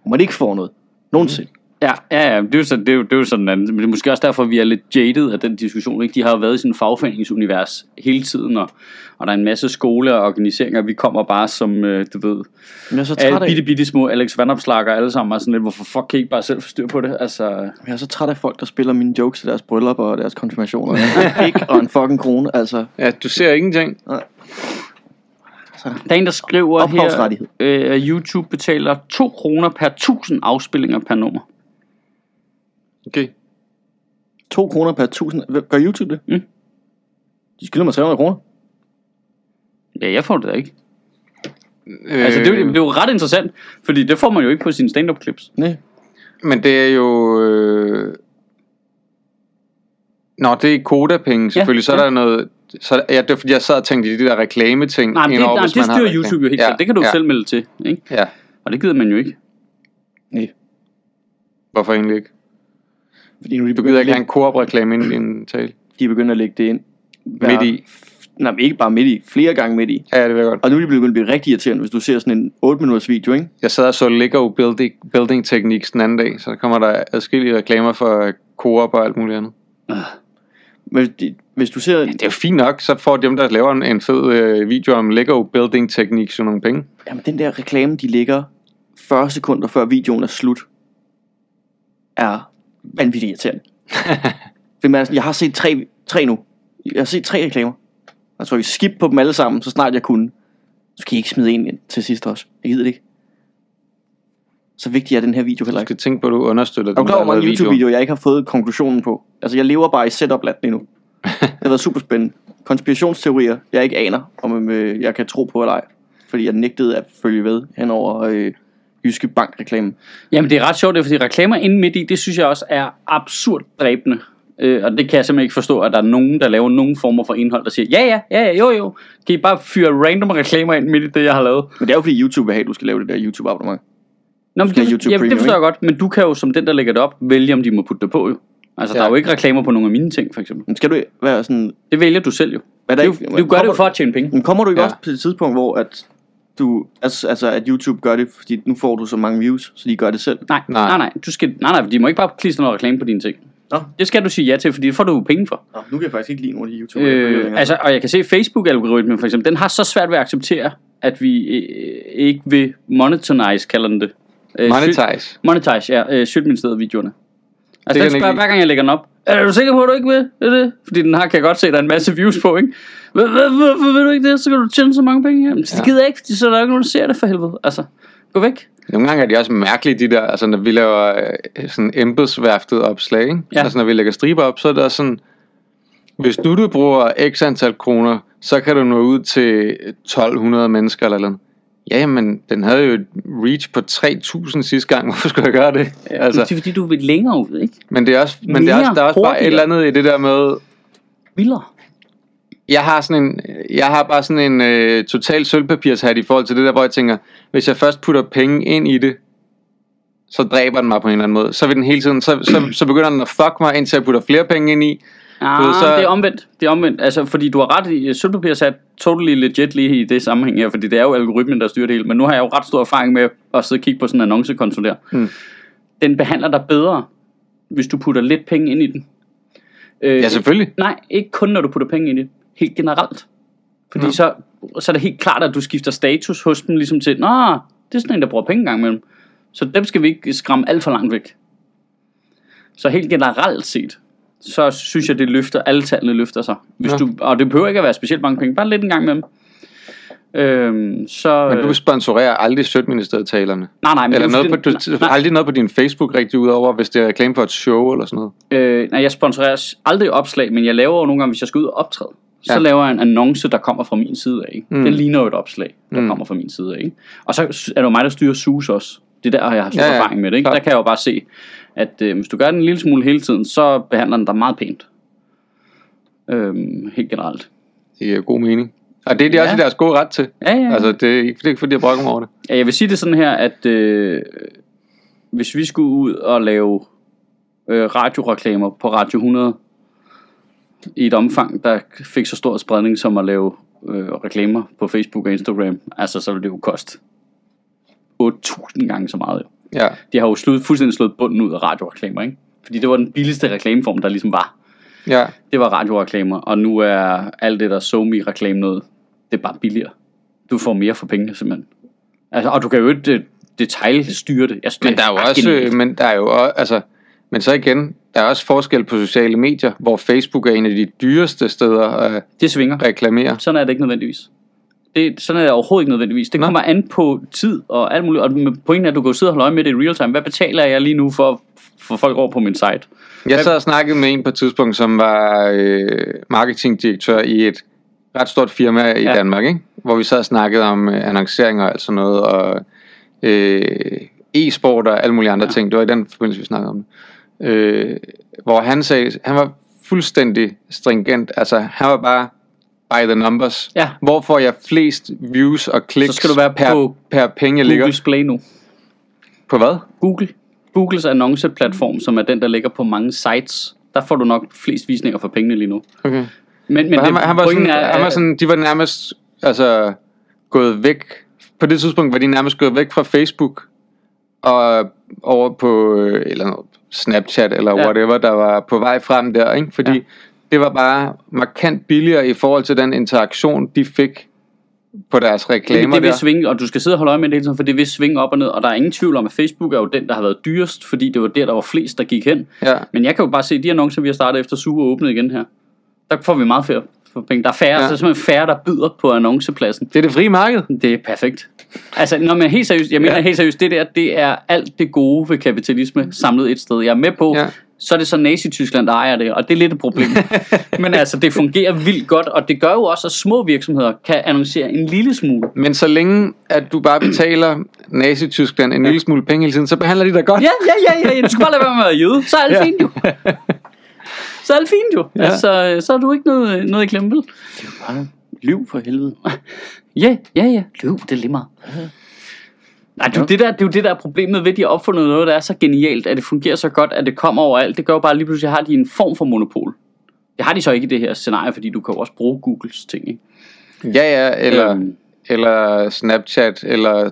Hvor man ikke får noget. Nogensinde. Ja, ja, ja. Det er jo, så, det er jo, det er jo sådan, men det er måske også derfor, vi er lidt jaded af den diskussion. Ikke? De har jo været i sådan en fagforeningsunivers hele tiden, og, og der er en masse skole og organiseringer. Vi kommer bare som, øh, du ved, Men jeg er så træt alle af, bitte, bitte små Alex Vandopslager alle sammen, og sådan lidt, hvorfor fuck kan I ikke bare selv få styr på det? Altså, jeg er så træt af folk, der spiller mine jokes til deres bryllup og deres konfirmationer. Ikke og en fucking krone. Altså, Ja, du ser ingenting. der er en, der skriver her, øh, at YouTube betaler 2 kroner per 1000 afspillinger per nummer. Okay. 2 kroner per 1000. Hvad- Gør YouTube det? Mm. De skylder mig 300 kroner. Ja, jeg får det da ikke. Øh, Altså, det, er jo- det er jo ret interessant, fordi det får man jo ikke på sine stand-up clips. Nej. Men det er jo... Øh... Nå, det er kodapenge selvfølgelig. så er ja. der noget... Så, ja, det er fordi, jeg sad og tænkte i de der reklame-ting. Nej, men det, indover, nej, hvis det man har styrer reklame. YouTube jo helt ja, selv. Det kan du jo ja, selv melde til, ikke? Ja, Og det gider man jo ikke. Nej. hvorfor egentlig ikke? Fordi nu de gider at ikke have en Coop-reklame ind i din tale. de er begyndt at lægge det ind. hver- Midt i. Nej, men ikke bare midt i. Flere gange midt i. Ja, det vil godt. Og nu er de begyndt at blive rigtig irriterende, hvis du ser sådan en 8 minutters video, ikke? Jeg sad og så Lego Building, building Techniques den anden dag, så kommer der adskillige reklamer for Coop og alt muligt andet. Men de, hvis du ser... Ja, det er jo fint nok, så får dem, der laver en, en fed øh, video om Lego Building Techniques jo nogle penge. Jamen, den der reklame, de ligger 40 sekunder før videoen er slut, er vanvittigt irriterende. Man er jeg har set tre, tre nu. Jeg har set tre reklamer. Jeg tror, jeg skip på dem alle sammen, så snart jeg kunne. Så kan I ikke smide en ind til sidst også. Jeg gider det ikke. Så vigtig er den her video heller Du ikke. skal tænke på, at du understøtter Er du klar over, mange. YouTube-videoer, jeg ikke har fået konklusionen på? Altså, jeg lever bare i setup-land lige nu. Det har været super spændende. Konspirationsteorier, jeg ikke aner, om øh, jeg kan tro på eller ej. Fordi jeg nægtede at følge ved henover øh, Jyske Bank-reklamen. Jamen, det er ret sjovt, det er, fordi reklamer inde midt i, det synes jeg også er absurd dræbende. Øh, og det kan jeg simpelthen ikke forstå, at der er nogen, der laver nogen former for indhold, der siger, ja, ja, ja, ja, jo, jo. Kan I bare fyre random reklamer ind midt i det, jeg har lavet? Men det er jo fordi YouTube vil have, at du skal lave det der YouTube-abonnement. Nå, men det, YouTube det Premium, forstår jeg godt, men du kan jo som den, der lægger det op, vælge, om de må putte det på jo. Altså, ja. der Ja. er jo ikke reklamer på nogle af mine ting, for eksempel. Men skal du være sådan... Det vælger du selv jo. Hvad Du, der du, ikke, du gør det jo kommer, for at tjene penge. Men kommer du ikke Ja. også til et tidspunkt, hvor at du, altså, altså at YouTube gør det, fordi nu får du så mange views, så de gør det selv. Nej, nej, Nej. nej. Du skal, nej, nej, de må ikke bare klistre noget reklame på dine ting. Nå. Det skal du sige ja til, fordi det får du penge for. Nå, nu kan jeg faktisk ikke lide nogle af de YouTuber, Øh, altså, og jeg kan se, Facebook-algoritmen for eksempel, den har så svært ved at acceptere, at vi øh, ikke vil monetize, kalder den det. Øh, Monetize. Sylt, monetize, ja. Øh, Sjøtministeriet-videoerne. Altså, Det den spørger hver gang, jeg lægger den op. Er du sikker på, at du ikke vil? Er det? Fordi den har, kan jeg godt se, at der er en masse views på, ikke? Hvorfor vil du ikke det? Så kan du tjene så mange penge. Jamen, så det Ja. gider jeg ikke, fordi så er der ikke nogen, der ser det for helvede. Altså, gå væk. Nogle gange er de også mærkelige, de der, altså når vi laver øh, sådan embedsværftet opslag, ikke? Ja. Altså når vi lægger striber op, så er der sådan, hvis du, du bruger x antal kroner, så kan du nå ud til 1200 mennesker eller noget. Ja, men den havde jo et reach på 3000 sidste gang. *laughs* Hvorfor skulle jeg gøre det? Altså. Det er fordi, du vil længere ud, ikke? men det er også, men det er også, der er også bare et eller andet i det der med, Vildere. jeg har sådan en, jeg har bare sådan en øh, total sølvpapirshat i forhold til det der, hvor jeg tænker, hvis jeg først putter penge ind i det, så dræber den mig på en eller anden måde. Så vil den hele tiden, så, så, så begynder den at fuck mig, indtil jeg putter flere penge ind i. Ah, ved, så- det er omvendt. Det er omvendt. Altså, fordi du har ret i, sølvpapir er sat totally legit lige i det sammenhæng her, fordi det er jo algoritmen, der styrer det hele. Men nu har jeg jo ret stor erfaring med at sidde og kigge på sådan en annoncekonto der. Mm. Den behandler dig bedre, hvis du putter lidt penge ind i den. Øh, Ja, selvfølgelig. Nej, ikke kun når du putter penge ind i det. Helt generelt. Fordi Nå. så, så er det helt klart, at du skifter status hos dem, ligesom til, Nå, det er sådan en, der bruger penge engang imellem. Så dem skal vi ikke skræmme alt for langt væk. Så helt generelt set, så synes jeg, det løfter, alle tallene løfter sig. Hvis Ja. du, og det behøver ikke at være specielt mange penge, bare lidt en gang imellem. Øhm, så, Men du sponsorerer aldrig Sødministeriet-talerne. nej, nej, men Eller det er noget jo på, fordi- du, nej, aldrig noget på din Facebook rigtig udover, hvis det er reklame for et show eller sådan noget. Øh, nej, jeg sponsorerer aldrig opslag, men jeg laver jo nogle gange, hvis jeg skal ud og optræde, så Ja. laver jeg en annonce, der kommer fra min side af. Mm. Mm. Den ligner jo et opslag, der Mm. mm. kommer fra min side af. Ikke? Og så er det jo mig, der styrer SUS også. Det er der, jeg har stor Ja, erfaring med det. Ikke? Der kan jeg jo bare se, at øh, hvis du gør den en lille smule hele tiden, så behandler den dig meget pænt. Øhm, helt generelt. Det giver god mening. Og det er de Ja. også deres gode ret til. Ja, ja. Altså, det er ikke, det er ikke fordi, jeg brokker mig over det. Ja, jeg vil sige det sådan her, at øh, hvis vi skulle ud og lave øh, radioreklamer på Radio 100 i et omfang, der fik så stor spredning som at lave øh, reklamer på Facebook og Instagram, altså så ville det jo koste 8.000 gange så meget. Jo. Ja. De har jo slået, fuldstændig slået bunden ud af radioreklamer, ikke? Fordi det var den billigste reklameform, der ligesom var. Ja. Det var radioreklamer, og nu er alt det der somi reklame noget, det er bare billigere. Du får mere for pengene simpelthen. Altså, og du kan jo ikke øh, detailstyre det. Jeg synes, Men der er jo også, genialt. øh, men der er jo også, altså, men så igen, der er også forskel på sociale medier, hvor Facebook er en af de dyreste steder at Det svinger. reklamere. Sådan er det ikke nødvendigvis. Det, sådan er det overhovedet ikke nødvendigvis. Det Nå. kommer an på tid og alt muligt. Og pointen er, at du kan sidde og holde øje med det i real time. Hvad betaler jeg lige nu for, for folk over på min site? Jeg sad og snakkede med en på et tidspunkt, som var øh, marketingdirektør i et ret stort firma i Ja. Danmark, ikke? hvor vi sad og snakkede om øh, annoncering og alt sådan noget, og øh, e-sport og alle mulige andre ja. ting. Det var i den forbindelse, vi snakkede om det. Øh, hvor han sagde, han var fuldstændig stringent, altså han var bare by the numbers. Ja. Hvor får jeg flest views og kliks Så skal du være per, på per penge, jeg ligger Googles Play nu. på hvad? Google. Googles annonceplatform, som er den, der ligger på mange sites. Der får du nok flest visninger for pengene lige nu. Okay. Men, men han, var- han, var sådan, er, han var sådan, de var nærmest altså, gået væk. På det tidspunkt var de nærmest gået væk fra Facebook og over på øh, eller noget, Snapchat eller ja. whatever, der var på vej frem der. Ikke? Fordi Ja. Det var bare markant billigere i forhold til den interaktion, de fik på deres det, reklamer det vil der. svinge, og du skal sidde og holde øje med det hele tiden, for det vil svinge op og ned, og der er ingen tvivl om, at Facebook er jo den, der har været dyrest, fordi det var der, der var flest, der gik hen. Ja. Men jeg kan jo bare se, de annoncer, vi har startet efter Super åbnet igen her, der får vi meget færre for penge. Der er færre, ja. Ja. så er simpelthen færre, der byder på annoncepladsen. Det er det frie marked. Det er perfekt. Altså, når man helt seriøst, jeg mener ja. Ja. helt seriøst, det der, det er alt det gode ved kapitalisme samlet et sted. Jeg er med på, ja. Ja. så er det så Nazi-Tyskland, der ejer det, og det er lidt et problem. *laughs* Men altså, det fungerer vildt godt, og det gør jo også, at små virksomheder kan annoncere en lille smule. Men så længe, at du bare betaler Nazi-Tyskland en lille smule penge hele tiden, så behandler de dig godt. Ja, ja, ja, ja, du skal bare lade være med at jøde, så er alt ja. Ja. fint jo. *laughs* Så er alt fint jo. Ja. Altså, så er du ikke noget, noget i klemme, vel? Bare lyv for helvede. Ja, ja, ja. Løv, det er lige meget. Nej, det er, jo det, der, det er jo det, der er problemet ved, at de har opfundet noget, der er så genialt, at det fungerer så godt, at det kommer overalt. Det gør jo bare, lige pludselig har de en form for monopol. Det har de så ikke i det her scenarie, fordi du kan jo også bruge Googles ting, ikke? Ja, ja, eller, øhm. eller Snapchat, eller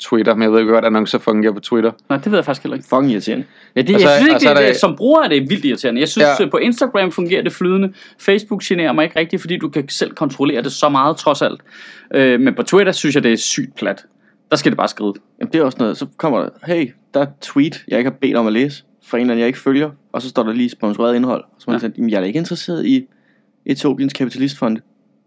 Twitter, men jeg ved ikke godt, annoncer fungerer på Twitter. Nej, det ved jeg faktisk heller ikke. Fucking irriterende. Ja, det, Og jeg synes ikke, og så det, er det, der- som bruger er det vildt irriterende. Jeg synes, ja. Ja. på Instagram fungerer det flydende. Facebook generer mig ikke rigtigt, fordi du kan selv kontrollere det så meget, trods alt. Øh, men på Twitter synes jeg, det er sygt plat. Der skal det bare skride. Jamen, det er også noget, så kommer der, hey, der er et tweet, jeg ikke har bedt om at læse, fra en eller anden, jeg ikke følger, og så står der lige sponsoreret indhold. Så man Ja. siger, jamen, jeg er da ikke interesseret i Etiopiens kapitalistfond.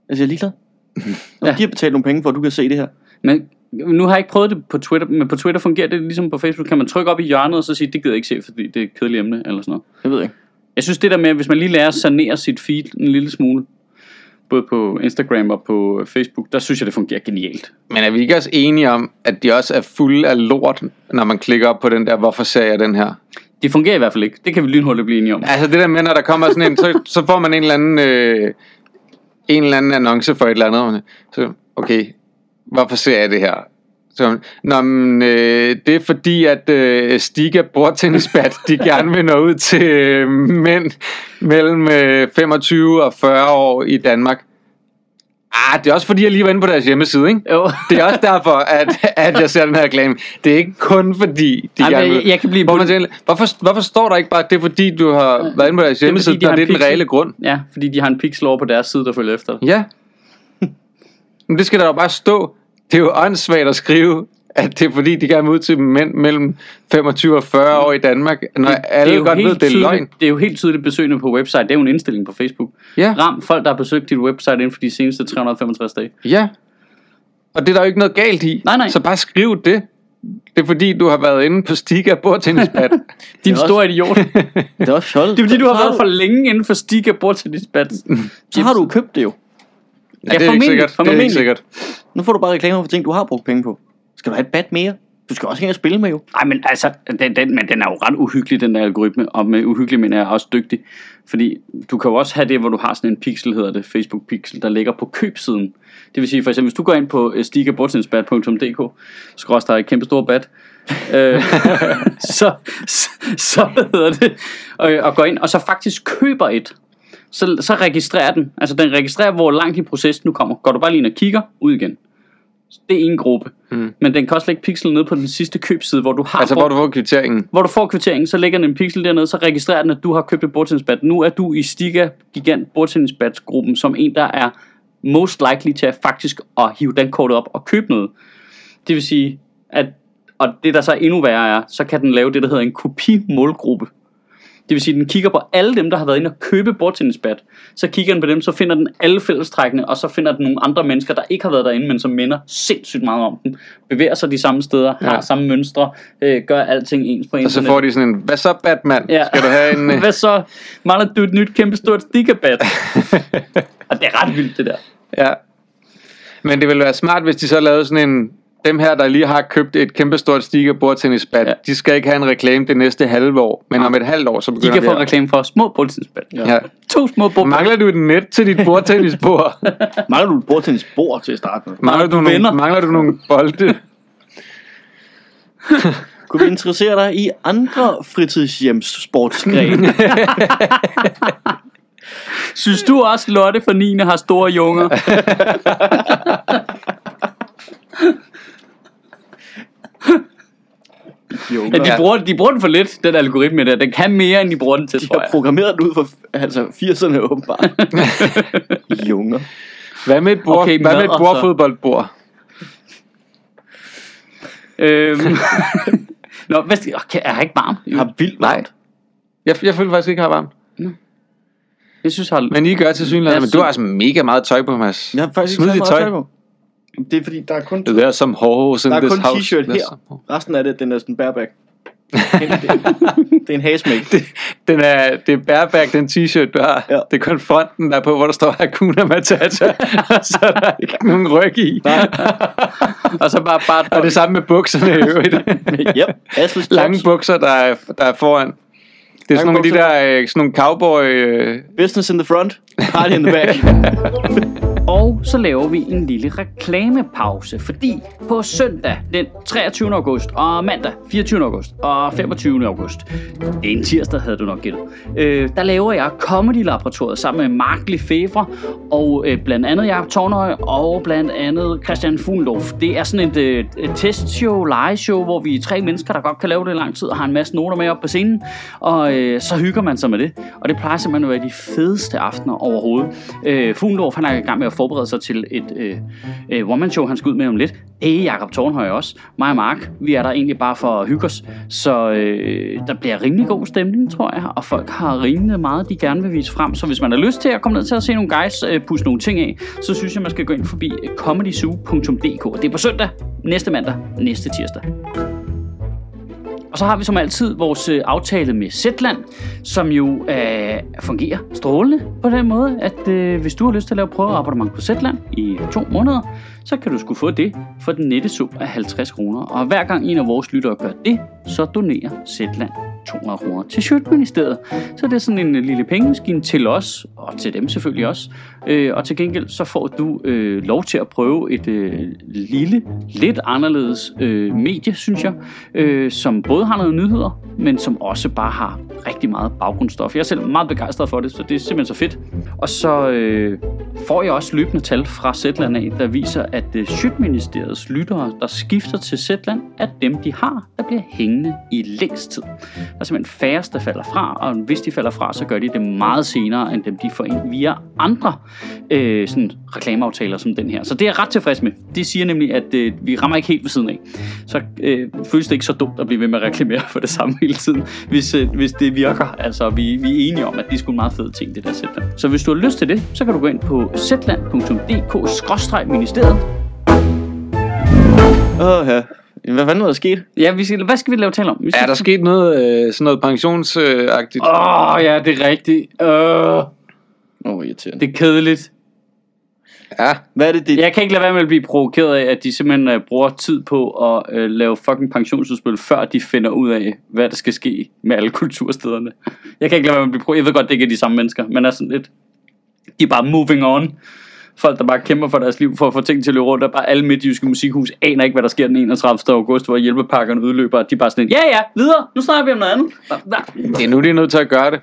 Altså, jeg er ligeglad. *laughs* Ja. Ja. De har betalt nogle penge for, at du kan se det her. Men nu har jeg ikke prøvet det på Twitter, men på Twitter fungerer det ligesom på Facebook. Kan man trykke op i hjørnet og så sige, det gider jeg ikke se, fordi det er et kedeligt emne, eller sådan noget. Jeg ved ikke. Jeg synes det der med, hvis man lige lærer at sanere sit feed en lille smule, både på Instagram og på Facebook, der synes jeg, det fungerer genialt. Men er vi ikke også enige om, at de også er fulde af lort, når man klikker op på den der, hvorfor ser jeg den her? Det fungerer i hvert fald ikke. Det kan vi lynhurtigt blive enige om. Altså det der med, når der kommer sådan en, så, så får man en eller anden, øh, en eller anden annonce for et eller andet. Så, okay, hvorfor ser jeg det her? Så, Nå, men, øh, det er fordi, at øh, Stiga bordtennisbat, de *laughs* gerne vil nå ud til øh, mænd mellem øh, 25 og 40 år i Danmark. Ah, det er også fordi, jeg lige var inde på deres hjemmeside, ikke? Jo. Det er også derfor, at, at jeg ser den her reklame. Det er ikke kun fordi, de Ej, men gerne vil... jeg- kan blive- Hvor man tænker, hvorfor, hvorfor står der ikke bare, at det er fordi, du har været inde på deres hjemmeside, de det er, har det er en den reelle grund? Ja, fordi de har en pixel over på deres side, der følger efter. Ja. Men det skal der jo bare stå. Det er jo åndssvagt at skrive, at det er fordi, de gerne vil ud til mænd mellem 25 og 40 år i Danmark, når alle jo godt ved, det er løgn. Det er jo helt tydeligt besøgende på website. Det er jo en indstilling på Facebook. Ja. Ram folk, der har besøgt dit website inden for de seneste 365 dage. Ja. Og det er der jo ikke noget galt i. Nej, nej. Så bare skriv det. Det er fordi, du har været inde på Stiga bordtennisbat. *laughs* Din også- store idiot. det *laughs* Det er også fjollet. er fordi, du har været for længe inden for Stiga Bordtennisbat. Så har du købt det jo. Ja, det er ikke sikkert. Det er ikke sikkert. Nu får du bare reklamer for ting, du har brugt penge på. Skal du have et bat mere? Du skal også hænge og spille med jo. Nej, men altså, den, den, men den er jo ret uhyggelig, den der algoritme. Og med uhyggelig mener jeg også dygtig. Fordi du kan jo også have det, hvor du har sådan en pixel, hedder det, Facebook pixel, der ligger på købsiden. Det vil sige, for eksempel, hvis du går ind på øh, stigabordtennisbat.dk, skrås der er et kæmpe stort bat, øh, *laughs* *laughs* så, så, så hvad hedder det, og, og går ind, og så faktisk køber et, så, så registrerer den. Altså den registrerer, hvor langt i processen du kommer. Går du bare lige ind og kigger, ud igen. Det er en gruppe. Mm. Men den kan også lægge pixel ned på den sidste købside, hvor du har Altså, hvor du får kvitteringen. hvor du får kvitteringen, så lægger den en pixel dernede, så registrerer den, at du har købt et bordtennisbat. Nu er du i Stiga Gigant bordtennisbat-gruppen som en, der er most likely til at faktisk at hive den kortet op og købe noget. Det vil sige, at og det der så endnu værre er, så kan den lave det, der hedder en kopi-målgruppe. Det vil sige, at den kigger på alle dem, der har været inde og købe bordtennisbat. Så kigger den på dem, så finder den alle fællestrækkene, og så finder den nogle andre mennesker, der ikke har været derinde, men som minder sindssygt meget om den. Bevæger sig de samme steder, har Ja. samme mønstre, øh, gør alting ens på Og så får de sådan en, hvad så Batman? Ja. Skal du have en... *laughs* øh, Hvad så? Mangler du et nyt kæmpestort stikkerbat? *laughs* og det er ret vildt, det der. Ja. Men det ville være smart, hvis de så lavede sådan en... Dem her, der lige har købt et kæmpestort stikker bordtennisbat, Ja. ja. de skal ikke have en reklame det næste halve år. Men om et halvt år, så De begynder kan få det. reklame for små bordtennisbat. Ja. To små bordtennisbat. Mangler du et net til dit bordtennisbord? *laughs* Mangler du et bordtennisbord til at starte med? mangler, du venner. nogle, mangler du nogle bolde? *laughs* Kunne vi interessere dig i andre fritidshjems sportsgrene? *laughs* Synes du også, Lotte for 9. har store junger? jo, Ja, de, bruger, de bruger den for lidt, den algoritme der. Den kan mere, end de bruger den til, de tror har jeg. programmeret den ud for altså 80'erne åbenbart. Junger. Hvad med et, bord, Okay, okay, hvad med et mad og så- bordfodboldbord? Øhm. *laughs* Nå, hvad skal, okay, er jeg ikke varm? Jeg har vildt Nej. varmt. Jeg, jeg føler faktisk ikke, jeg har varmt. Jeg synes, har... Men I gør til synligheden. Jeg Men du har altså mega meget tøj på, Mads. Jeg har faktisk Smid ikke dit så meget tøj. tøj på. Det er fordi, der er kun, Det er som horse in der er kun t-shirt her. Resten af det, den er sådan bareback. det, *laughs* det er en hasmæk. Det, den er, det er bareback, den t-shirt, du har. Ja. Det er kun fronten, der er på, hvor der står Hakuna Matata. og *laughs* så er der ikke nogen ryg i. *laughs* Og så bare... bare og det samme med bukserne i øvrigt. yep, Lange bukser, der er, der er foran. Det er sådan nogle af de der øh, sådan nogle cowboy... Øh, Business in the front, party in the back. *laughs* Og så laver vi en lille reklamepause, fordi på søndag den 23. august og mandag 24. august og 25. august, det er en tirsdag, havde du nok gættet, øh, der laver jeg Comedy Laboratoriet sammen med Mark Lefebvre og øh, blandt andet Jacob Tornøj og blandt andet Christian Fuglendorf. Det er sådan et, øh, et testshow, live-show, hvor vi er tre mennesker, der godt kan lave det i lang tid og har en masse noter med op på scenen, og øh, så hygger man sig med det. Og det plejer simpelthen at være de fedeste aftener overhovedet. Øh, Fuglendorf, han er i gang med at forberede sig til et øh, øh, one-man-show, han skal ud med om lidt. Det er Jakob Tornhøj også. Mig og Mark, vi er der egentlig bare for at hygge os. Så øh, der bliver rimelig god stemning, tror jeg. Og folk har rimelig meget, de gerne vil vise frem. Så hvis man har lyst til at komme ned til at se nogle guys øh, pusse nogle ting af, så synes jeg, man skal gå ind forbi øh, comedysoo.dk. Det er på søndag, næste mandag, næste tirsdag. Og så har vi som altid vores øh, aftale med Zetland, som jo øh, fungerer strålende på den måde, at øh, hvis du har lyst til at lave prøveabonnement på Zetland i to måneder, så kan du skulle få det for den nette sum af 50 kroner. Og hver gang en af vores lyttere gør det, så donerer Zetland 200 kroner til Sjøtministeriet. Så det er sådan en øh, lille pengemaskine til os, og til dem selvfølgelig også. Øh, og til gengæld så får du øh, lov til at prøve et øh, lille, lidt anderledes øh, medie, synes jeg, øh, som både har noget nyheder, men som også bare har rigtig meget baggrundsstof. Jeg er selv meget begejstret for det, så det er simpelthen så fedt. Og så øh, får jeg også løbende tal fra Zetland af, der viser, at øh, Sjøtministeriets lyttere, der skifter til Zetland, er dem, de har, der bliver hængende i længst tid. Der er simpelthen færrest, der falder fra, og hvis de falder fra, så gør de det meget senere, end dem, de får ind via andre øh, sådan reklameaftaler som den her. Så det er jeg ret tilfreds med. Det siger nemlig, at øh, vi rammer ikke helt ved siden af. Så øh, føles det ikke så dumt at blive ved med at reklamere for det samme hele tiden, hvis, øh, hvis det virker. Altså, vi, vi er enige om, at det er sgu en meget fed ting, det der Zetland. Så hvis du har lyst til det, så kan du gå ind på zetland.dk-ministeriet. Åh, ja. Hvad fanden er der sket? Ja, vi skal, hvad skal vi lave tale om? Vi skal... er der sket noget, øh, sådan noget pensionsagtigt? Åh, oh, ja, det er rigtigt. Uh, Åh, oh, irriterende. det er kedeligt. Ja, Hvad er det, det Jeg kan ikke lade være med at blive provokeret af, at de simpelthen uh, bruger tid på at uh, lave fucking pensionsudspil, før de finder ud af, hvad der skal ske med alle kulturstederne. Jeg kan ikke lade være med at blive provokeret. Jeg ved godt, det ikke er de samme mennesker, men er sådan lidt... De er bare moving on. Folk, der bare kæmper for deres liv for at få ting til at løbe rundt, og bare alle midtjyske musikhus aner ikke, hvad der sker den 31. august, hvor hjælpepakkerne udløber. De er bare sådan lidt, ja ja, videre, nu snakker vi om noget andet. det er nu, de er nødt til at gøre det.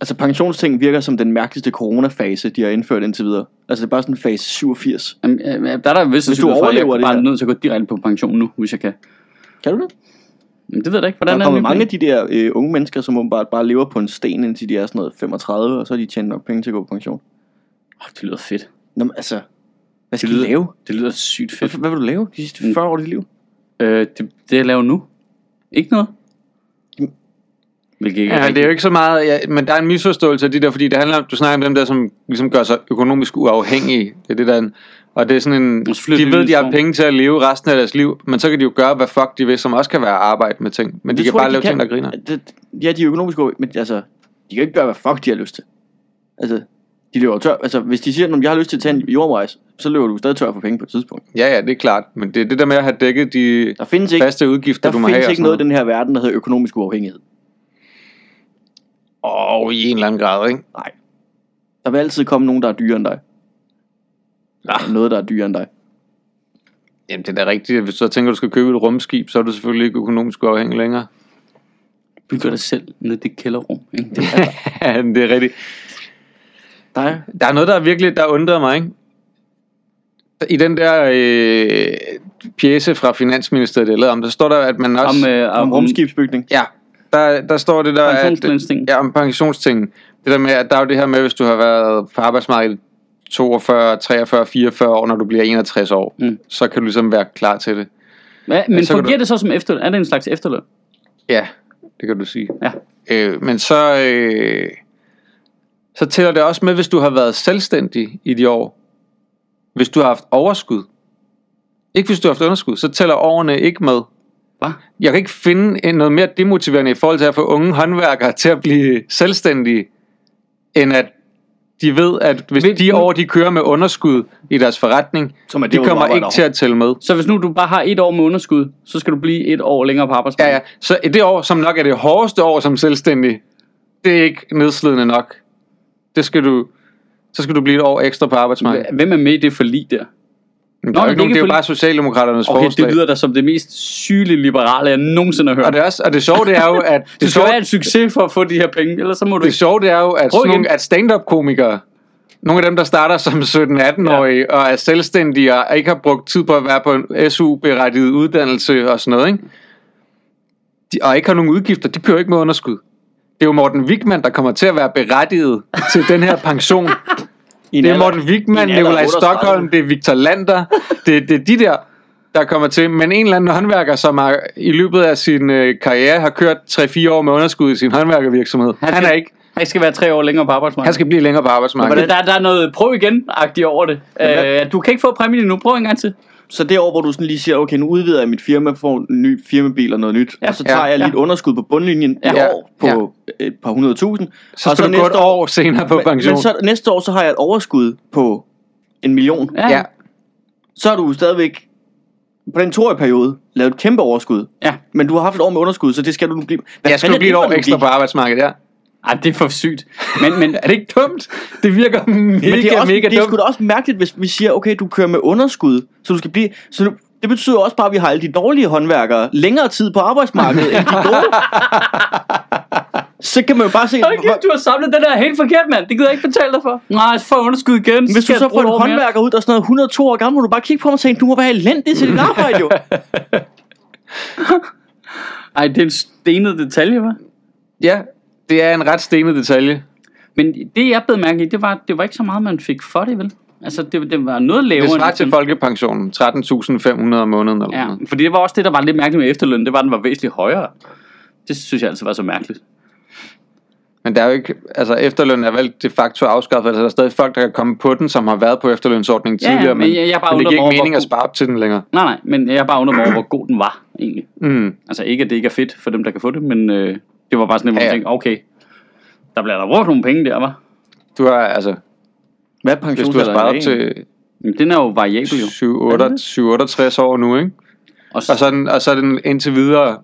Altså pensionsting virker som den mærkeligste coronafase, de har indført indtil videre. Altså det er bare sådan fase 87. Jamen, der er der vist Hvis du sandsynlighed for, at jeg overlever det bare er her. nødt til at gå direkte på pension nu, hvis jeg kan. Kan du det? Men det ved jeg ikke. Der Hvordan er er kommet det mange af de der øh, unge mennesker, som åbenbart bare lever på en sten, indtil de er sådan noget 35, og så har de tjent nok penge til at gå på pension. Oh, det lyder fedt. Nå, men altså, hvad skal Det de lyder- lave? Det lyder sygt fedt. Hvad, hvad vil du lave de sidste 40 år af dit liv? Øh, det, det jeg laver nu. Ikke noget. Hvilket ikke er Ja, det er jo ikke så meget, ja, men der er en misforståelse af de der, fordi det handler om, du snakker om dem der, som ligesom gør sig økonomisk uafhængige. Det er det der, og det er sådan en, de de ved, de har penge til at leve resten af deres liv, men så kan de jo gøre, hvad fuck de vil, som også kan være arbejde med ting. Men de Det kan tror bare jeg, lave de ting, der kan. griner. Det, ja, de er økonomisk gode, men altså, de kan ikke gøre, hvad fuck de har lyst til. Altså, de løber tør. Altså, hvis de siger, at jeg har lyst til at tage en jordrejse, så løber du stadig tør for penge på et tidspunkt. Ja, ja, det er klart. Men det er det der med at have dækket de Der findes ikke, faste udgifter, der du må findes have. og ikke sådan noget i den her verden, der hedder økonomisk uafhængighed. Og i en eller anden grad, ikke? Nej. Der vil altid komme nogen, der er dyrere end dig. Ah. Noget, der er dyrere end dig. Jamen, det er da rigtigt. Hvis du så tænker, du skal købe et rumskib, så er du selvfølgelig ikke økonomisk uafhængig længere. bygger dig selv ned i det kælderrum. Ikke? *laughs* Det Ja, det er rigtigt. Dig. Der er noget, der er virkelig, der undrer mig, ikke? I den der øh, pjæse fra Finansministeriet, lavede om, der står der, at man også... om, øh, Om rumskibsbygning. Ja, der, der står det der... At, Pensionslønsting. ja, om pensionstingen. Det der med, at der er jo det her med, hvis du har været på arbejdsmarkedet 42, 43, 44 år, når du bliver 61 år, Mm. så kan du ligesom være klar til det. Ja, men så kan fungerer du- det så som efterløn? Er det en slags efterløn? Ja, det kan du sige. Ja. Øh, men så, øh, så tæller det også med, hvis du har været selvstændig i de år. Hvis du har haft overskud. Ikke hvis du har haft underskud, så tæller årene ikke med. Hvad? Jeg kan ikke finde noget mere demotiverende i forhold til at få unge håndværkere til at blive selvstændige, end at de ved, at hvis Ved- de år, de kører med underskud i deres forretning, Som er det, de kommer ikke til at tælle med. Så hvis nu du bare har et år med underskud, så skal du blive et år længere på Ja, arbejdsmarkedet? ja. Så det år, som nok er det hårdeste år som selvstændig, det er ikke nedslidende nok. Det skal du, så skal du blive et år ekstra på arbejdsmarkedet. Hvem er med i det forlig der? Men Nå, der er jo men ikke nogen, det er er jo bare Socialdemokraternes Okay, forslag. det lyder da som det mest sygelige liberale, jeg nogensinde har hørt. og, det er også, og det sjove, det er jo, at *laughs* Du det, skal sjove, have en succes for at få de her penge, ellers så må du det ikke. sjove, det er jo, at, sådan nogle, at stand-up-komikere, nogle af dem, der starter som 17-18-årige ja. og er selvstændige og ikke har brugt tid på at være på en SU-berettiget uddannelse og sådan noget, ikke? De, og ikke har nogen udgifter, de kører ikke med underskud. Det er jo Morten Wigman, der kommer til at være berettiget til den her pension. *laughs* I Det er Morten Wigman, Nikolaj 38. Stockholm, det er Victor Lander, det, det er de der, der kommer til. Men en eller anden håndværker, som har, i løbet af sin øh, karriere har kørt 3-4 år med underskud i sin håndværkervirksomhed, han, han er ikke. Han skal være tre år længere på arbejdsmarkedet. Han skal blive længere på arbejdsmarkedet. Men der, der er noget prøv igen-agtigt over det. Øh, du kan ikke få præmien endnu. Prøv en gang til. Så det år, hvor du sådan lige siger, okay, nu udvider jeg mit firma, får en ny firmabil og noget nyt, Ja, og så tager ja, jeg lige ja. et underskud på bundlinjen i Ja, år på et par hundredtusind. Så skal du gå et år senere på men, pension. men så næste år, så har jeg et overskud på en million. Ja. ja, Så har du stadigvæk på den toårige periode lavet et kæmpe overskud. ja. Men du har haft et år med underskud, så det skal du nu blive. Hvad jeg er blive et år ekstra på arbejdsmarkedet, ja. Ej, det er for sygt. Men, men Er det ikke dumt? Det virker mega, Men det er, også, mega det er sgu da også mærkeligt, hvis vi siger, okay, du kører med underskud, så du skal blive... Så du, det betyder også bare, at vi har alle de dårlige håndværkere længere tid på arbejdsmarkedet end de gode. så kan man jo bare se... Hold kæft, du har samlet den der helt forkert, mand. Det gider jeg ikke betale dig for. Nej, så får underskud igen. Hvis du så får en år mere. håndværker ud, der er sådan noget 102 år gammel, må du bare kigge på mig og sige, du må være elendig til dit arbejde, jo. *laughs* Ej, det er en stenet detalje, hva'? Ja, det er en ret stenet detalje. Men det, jeg blev mærke i, det var, det var ikke så meget, man fik for det, vel? Altså, det, det var noget lavere. Det svarer til folkepensionen. 13.500 om måneden eller Ja, noget. fordi det var også det, der var lidt mærkeligt med efterløn. Det var, at den var væsentligt højere. Det synes jeg altså var så mærkeligt. Men der er jo ikke, altså efterløn er vel de facto afskaffet, altså der er stadig folk, der kan komme på den, som har været på efterlønsordningen Ja, ja, tidligere, men jeg- jeg bare men det giver ikke mening hvor at spare op til den længere. Nej, nej, men jeg bare undrer mig over, hvor god den var, egentlig. Mm. Altså ikke, at det ikke er fedt for dem, der kan få det, men øh, det var bare sådan, at man Ja, ja. tænkte, okay, der bliver der brugt nogle penge der, var. Du har, altså, Hvad er hvis du har sparet op til Men den er jo variabel jo. 7-68 år nu, ikke? Og så, Og så, er den, og så er den indtil videre,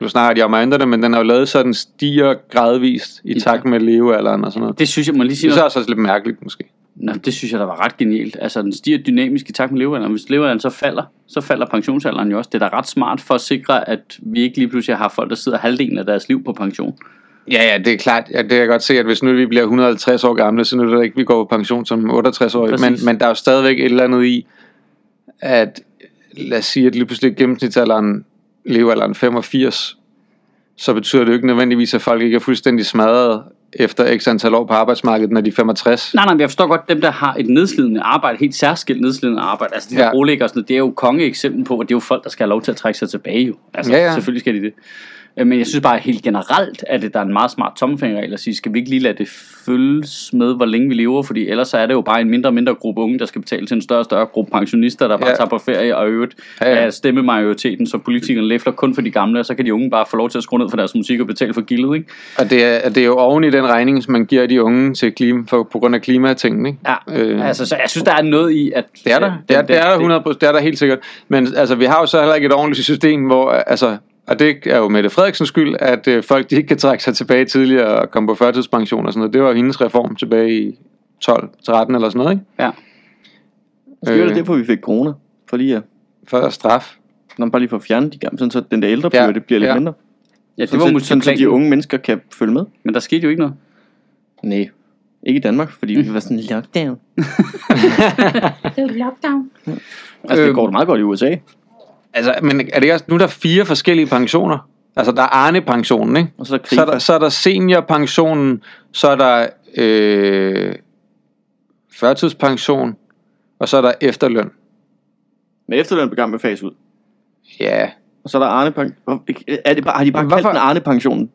nu snakker de om det, men den har jo lavet så den stiger gradvist i I takt med levealderen og sådan noget. det synes jeg, må jeg lige sige Det er så også lidt mærkeligt, måske. Nå, det synes jeg, der var ret genialt. Altså, den stiger dynamisk i takt med levealderen. Hvis levealderen så falder, så falder pensionsalderen jo også. Det er da ret smart for at sikre, at vi ikke lige pludselig har folk, der sidder halvdelen af deres liv på pension. Ja, ja, det er klart. Ja, det kan jeg godt se, at hvis nu vi bliver 150 år gamle, så nu er det ikke, vi går på pension som 68 år. Men, men der er jo stadigvæk et eller andet i, at lad os sige, at lige pludselig gennemsnitsalderen, levealderen 85, så betyder det jo ikke nødvendigvis, at folk ikke er fuldstændig smadret efter x antal år på arbejdsmarkedet, når de er 65. Nej, nej, men jeg forstår godt, dem der har et nedslidende arbejde, helt særskilt nedslidende arbejde, altså de der Ja. og sådan noget, det er jo konge eksempel på, at det er jo folk, der skal have lov til at trække sig tilbage jo. Altså, Ja, ja. selvfølgelig skal de det. Øh, Men jeg synes bare helt generelt, at det, der er en meget smart tommelfingerregel at sige, skal vi ikke lige lade det følges med, hvor længe vi lever, fordi ellers så er det jo bare en mindre og mindre gruppe unge, der skal betale til en større og større gruppe pensionister, der bare Ja. tager på ferie, og øvrigt Ja, ja. er stemmemajoriteten, så politikerne læfler kun for de gamle, og så kan de unge bare få lov til at skrue ned for deres musik og betale for gildet, ikke? Og det er, det er jo oven i den regning, som man giver de unge til klima, for, på grund af klimatingen, ikke? Ja, Øh. altså, så jeg synes, der er noget i, at... Det er der. Det er, det er der 100 det er der helt sikkert. Men altså, vi har jo så heller ikke et ordentligt system, hvor, altså, og det er jo Mette Frederiksens skyld, at øh, folk de ikke kan trække sig tilbage tidligere og komme på førtidspension og sådan noget. Det var hendes reform tilbage i 12, 13 eller sådan noget, ikke? Ja. Øh. det derfor, vi fik corona. For lige at, For at straf. når man bare lige får fjernet de gamle, sådan så den der ældre Ja, det bliver lidt ja. mindre. Ja, det Sådan, var så- måske sådan, så de unge mennesker kan følge med. men der skete jo ikke noget. Nej, ikke i Danmark, fordi vi var sådan en lockdown. *laughs* Det er lockdown. Altså, det Øhm. går meget godt i USA. Altså, men er det ikke også, nu er der fire forskellige pensioner. Altså, der er Arne-pensionen, ikke? Og så er der Så er, der, så er der seniorpensionen, så er der øh, førtidspension, og så er der efterløn. Men efterløn blev at fase ud. Ja, Og så er der Arne pension. Er det bare, har de bare Men kaldt hvorfor- den Arne pensionen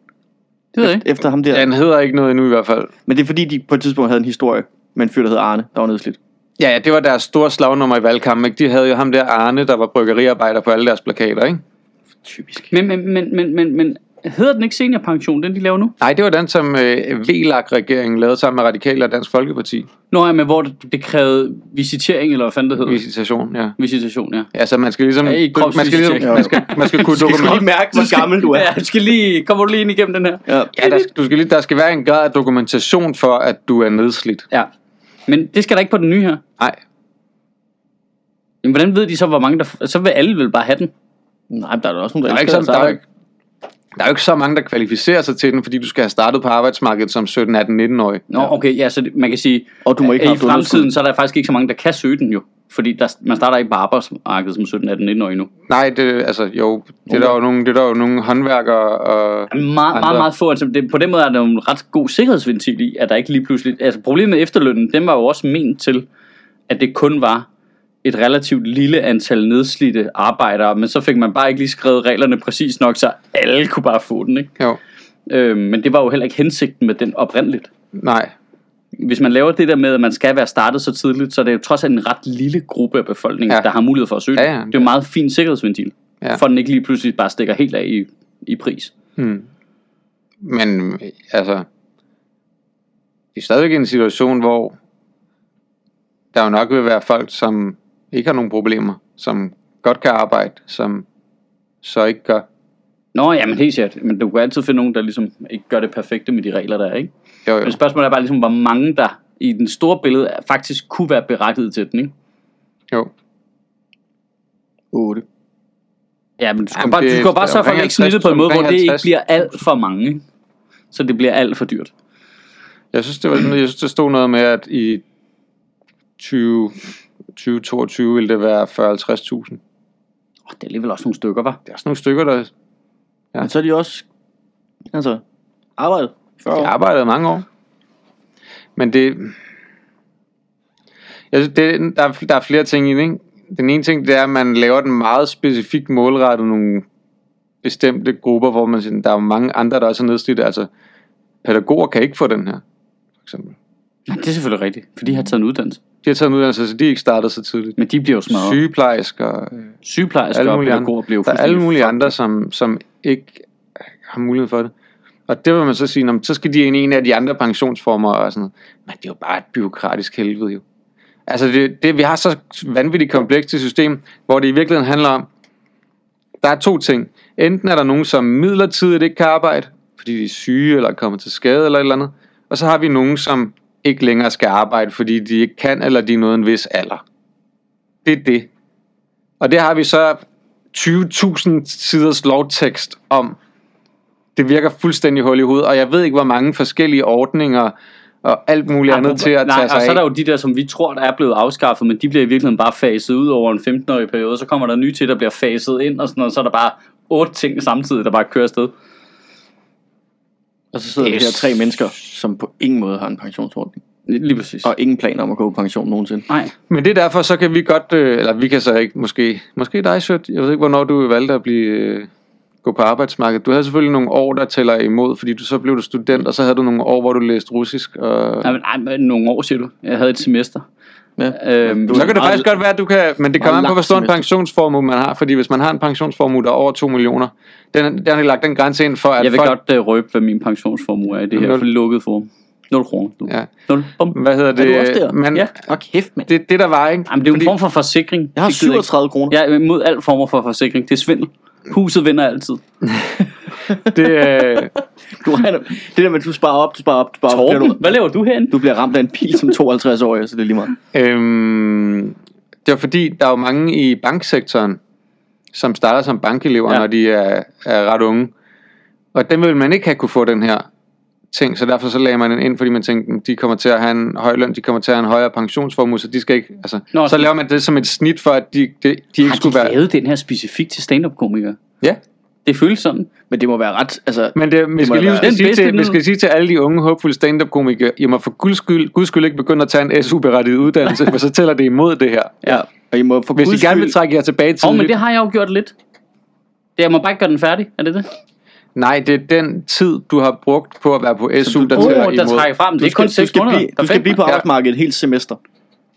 Det ved jeg ikke. efter ham der? den hedder ikke noget endnu i hvert fald. Men det er fordi, de på et tidspunkt havde en historie med en fyr, der hed Arne, der var nedslidt. Ja, ja, det var deres store slagnummer i valgkampen. Ikke? De havde jo ham der Arne, der var bryggeriarbejder på alle deres plakater, ikke? Typisk. Men, men, men, men, men, men hedder den ikke seniorpension, den de laver nu? Nej, det var den, som øh, VLAG-regeringen lavede sammen med Radikale og Dansk Folkeparti. Nå ja, men hvor det, det krævede visitering, eller hvad fanden det hedder? Visitation, ja. Visitation, ja. Ja, så man skal ligesom... Ja, ikke man skal, ligesom man skal, man skal kunne *laughs* Du skal lige dokumentere... mærke, hvor gammel du er. *laughs* Ja, du skal lige, kommer du lige ind igennem den her? Ja. Ja, der, skal- du skal lige, der skal være en grad af dokumentation for, at du er nedslidt. Ja. Men det skal der ikke på den nye her. Nej, Jamen, hvordan ved de så, hvor mange der... Så vil alle vel bare have den. Nej, men der er da også nogle, der der, er, ikke elsker så, deres der, er der er jo ikke så mange, der kvalificerer sig til den, fordi du skal have startet på arbejdsmarkedet som 17, 18, 19-årig. Nå, okay, ja, så det, man kan sige, Og du må ikke at have i fremtiden, så er der faktisk ikke så mange, der kan søge den jo. Fordi der, man starter ikke på arbejdsmarkedet som 17, 18, 19 år endnu. Nej, det, altså, jo, det er der jo nogle, det er der jo nogle håndværkere og... Meget, meget, andre. meget få. Altså, det, på den måde er der jo en ret god sikkerhedsventil i, at der ikke lige pludselig... Altså problemet med efterlønnen, den var jo også ment til, at det kun var et relativt lille antal nedslidte arbejdere, men så fik man bare ikke lige skrevet reglerne præcis nok, så alle kunne bare få den, ikke? Jo, Øh, men det var jo heller ikke hensigten med den oprindeligt. nej. Hvis man laver det der med, at man skal være startet så tidligt, så er det jo trods alt en ret lille gruppe af befolkningen, Ja. ja. der har mulighed for at søge Ja, den. ja. Det er jo en meget fin sikkerhedsventil, Ja. ja. for den ikke lige pludselig bare stikker helt af i, i pris. Hmm. Men altså, vi er stadigvæk i en situation, hvor der jo nok vil være folk, som ikke har nogen problemer, som godt kan arbejde, som så ikke gør. Nå, ja, men helt sikkert. Men du kan altid finde nogen, der ligesom ikke gør det perfekte med de regler, der er, ikke? Jo, jo. Men spørgsmålet er bare ligesom, hvor mange der i den store billede faktisk kunne være berettiget til den, ikke? jo. 8. Ja, men du skal Jamen, bare, det du skal bare sørge for at lægge snittet på en 50, måde, hvor det ikke bliver alt for mange? Så det bliver alt for dyrt. Jeg synes, det var, jeg synes, der stod noget med, at i 20, 2022 ville det være 40-50.000. Oh, det er alligevel også nogle stykker, var. Det er sådan nogle stykker, der Ja. Men så er de også altså, arbejdet 40 de arbejdede mange år. Men det... Jeg synes, det, der, er, der er flere ting i det, ikke? Den ene ting, det er, at man laver den meget specifikt målrettet nogle bestemte grupper, hvor man siger, der er mange andre, der også er nedslidte. Altså, pædagoger kan ikke få den her, for eksempel. Nej, det er selvfølgelig rigtigt, for de har taget en uddannelse. De har taget en uddannelse, så de er ikke startet så tidligt. Men de bliver jo smadret. Sygeplejersker, øh, Sygeplejersker alle og pædagoger bliver jo der er alle mulige andre, som, som ikke har mulighed for det. Og det vil man så sige, "Nå, men så skal de ind i en af de andre pensionsformer og sådan noget. Men det er jo bare et byråkratisk helvede jo. Altså det, det, vi har så vanvittigt komplekst system, hvor det i virkeligheden handler om, der er to ting. Enten er der nogen, som midlertidigt ikke kan arbejde, fordi de er syge eller er kommet til skade eller et eller andet. Og så har vi nogen, som ikke længere skal arbejde, fordi de ikke kan, eller de er noget en vis alder. Det er det. Og det har vi så 20.000 siders lovtekst om. Det virker fuldstændig hul i hovedet, og jeg ved ikke, hvor mange forskellige ordninger og alt muligt andet til at Nej, tage sig og så er der jo de der, som vi tror, der er blevet afskaffet, men de bliver i virkeligheden bare faset ud over en 15-årig periode. Så kommer der nye til, der bliver faset ind, og sådan noget, så er der bare otte ting samtidig, der bare kører afsted. Og så sidder vi her tre mennesker, som på ingen måde har en pensionsordning. Lige præcis. Og ingen planer om at gå på pension nogensinde. Nej, Men det er derfor, så kan vi godt, øh, eller vi kan så ikke, måske, måske dig, Sødt, jeg ved ikke, hvornår du valgte at blive øh, gå på arbejdsmarkedet. Du havde selvfølgelig nogle år, der tæller imod, fordi du så blev du student, og så havde du nogle år, hvor du læste russisk. Og... Nej, men, ej, men nogle år, siger du. Jeg havde et semester. Ja. Øhm, Så kan det faktisk godt være, at du kan, men det kommer an på, hvor stor en pensionsformue man har, fordi hvis man har en pensionsformue, der er over 2 millioner, den, den har lagt den grænse ind for, at jeg vil folk, godt uh, røbe, hvad min pensionsformue er i det her Nul. for lukket forum. 0 kroner. Du. Ja. 0. Bum. hvad hedder det? Er du også der? Men Ja. Åh, kæft, mand. det, det der var, ikke? Jamen, det er jo en Fordi- form for forsikring. Jeg har Det gider jeg 37 kroner. ikke. Jeg er imod al former for forsikring. Det er svindel. Huset vinder altid. *laughs* Det, øh, *laughs* Du regner, det der med, at du sparer op, du sparer op, du sparer op. Torben, bliver Du, hvad laver du herinde? du bliver ramt af en pil som 52-årig, så det er lige meget. Øhm, det var fordi, der er jo mange i banksektoren, som starter som bankelever, Ja. når de er, er ret unge. Og dem vil man ikke have kunne få den her ting, så derfor så lagde man den ind, fordi man tænkte, de kommer til at have en høj løn, de kommer til at have en højere pensionsformue, så de skal ikke, altså, Nå, så laver man det som et snit for, at de, de, de ikke Har skulle de være... lavet den her specifikt til stand-up-komikere? Ja, Det føles sådan. Men det må være ret, altså... men det, vi, må skal lige være- sige til, vi nyhed. skal sige til alle de unge, håbfulde stand-up-komikere, I må for guds skyld, guds skyld ikke begynde at tage en SU-berettiget uddannelse, for så tæller det imod det her. Ja, og I må for Hvis guds I gerne vil trække jer tilbage Åh, oh, men det har jeg jo gjort lidt. Det, jeg må bare ikke gøre den færdig. Er det det? Nej, det er den tid, du har brugt på at være på SU, du- der Åh, tæller oh, der imod. trækker frem. Det Du er skal, kun du 6 skal, måneder. blive, du skal blive på Ja. arbejdsmarkedet et helt semester.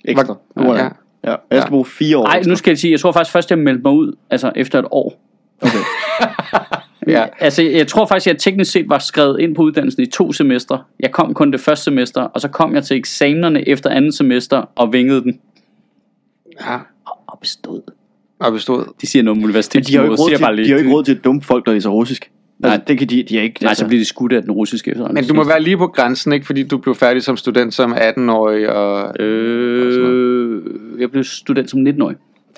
Ekstra. Hvor- ja. det. Ja, jeg skal Ja. bruge fire år Nej, nu skal jeg sige, jeg tror faktisk først, jeg meldte mig ud altså efter et år. Okay. Ja. Altså, jeg tror faktisk, jeg teknisk set var skrevet ind på uddannelsen i to semestre. Jeg kom kun det første semester, og så kom jeg til eksamenerne efter andet semester og vingede den. ja, Og bestod. og bestod. De siger noget om universitet. de har jo ikke råd til, de har jo ikke råd til at dumpe folk, der læser russisk. Altså, Nej. det kan de, de er ikke... Nej, altså, så bliver de skudt af den russiske efterhånden. Men du må være lige på grænsen, ikke? Fordi du blev færdig som student som 18-årig, og Øh, jeg blev student som 19-årig.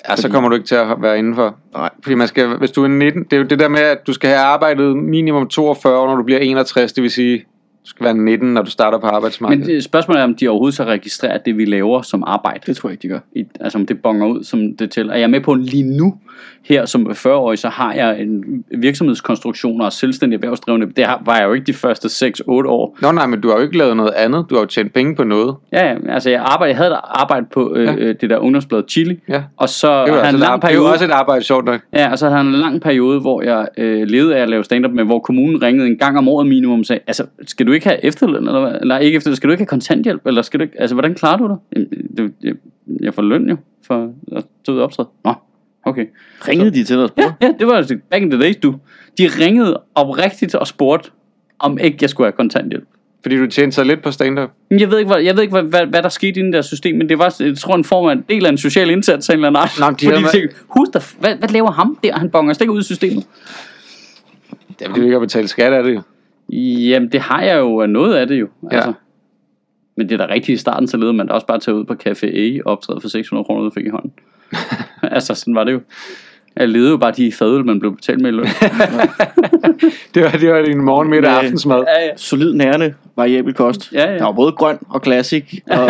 Ja, så kommer du ikke til at være indenfor. Nej. Fordi man skal, hvis du er 19, det er jo det der med, at du skal have arbejdet minimum 42 år, når du bliver 61, det vil sige, du skal være 19, når du starter på arbejdsmarkedet. Men det, spørgsmålet er, om de overhovedet så registrerer det, vi laver som arbejde. Det tror jeg ikke, de gør. I, altså om det bonger ud, som det til. Er jeg med på lige nu, her som 40-årig, så har jeg en virksomhedskonstruktion og selvstændig erhvervsdrivende. Det har, var jeg jo ikke de første 6-8 år. Nå nej, men du har jo ikke lavet noget andet. Du har jo tjent penge på noget. Ja, ja, altså jeg, arbejdede, jeg havde et arbejde på øh, Ja. øh, det der ungdomsblad Chili, Ja. og så Det jeg altså en et, lang arbejde, det jo periode, også et arbejde, sjovt nok. ja, og så havde jeg en lang periode, hvor jeg øh, levede af at lave stand-up med, hvor kommunen ringede en gang om året minimum og sagde, altså, skal du ikke have efterløn, eller, hvad? eller ikke efterløn, skal du ikke have kontanthjælp, eller skal du ikke, altså, hvordan klarer du Det, jeg, jeg får løn jo, for at tage ud optræde. Nå, okay. Ringede de til dig og Ja, spurgte? ja, det var altså back in the days, du. De ringede oprigtigt og spurgte, om ikke jeg skulle have kontanthjælp. Fordi du tjente så lidt på stand-up. Jeg ved ikke, hvad, jeg ved ikke hvad, hvad, hvad der skete i det der system, men det var, jeg tror, en form af en del af en social indsats af en eller anden art. Nå, de Fordi de med- tænkte, husk hvad, hvad laver ham der? Han bonger slet ikke ud i systemet. Det er fordi, du ikke har betalt skat af det jo. Jamen, det har jeg jo noget af det jo. Ja. Altså. Men det er da rigtigt i starten, så levede man da også bare tage ud på Café A og optræde for 600 kroner, du fik i hånden. *laughs* altså, sådan var det jo. Jeg levede jo bare de fadøl, man blev betalt med i løn. *laughs* Det var, det var din morgen, middag og aftensmad. ja, ja. Solid nærende, variabel kost. Ja, ja. Der var både grøn og classic. Og, *laughs*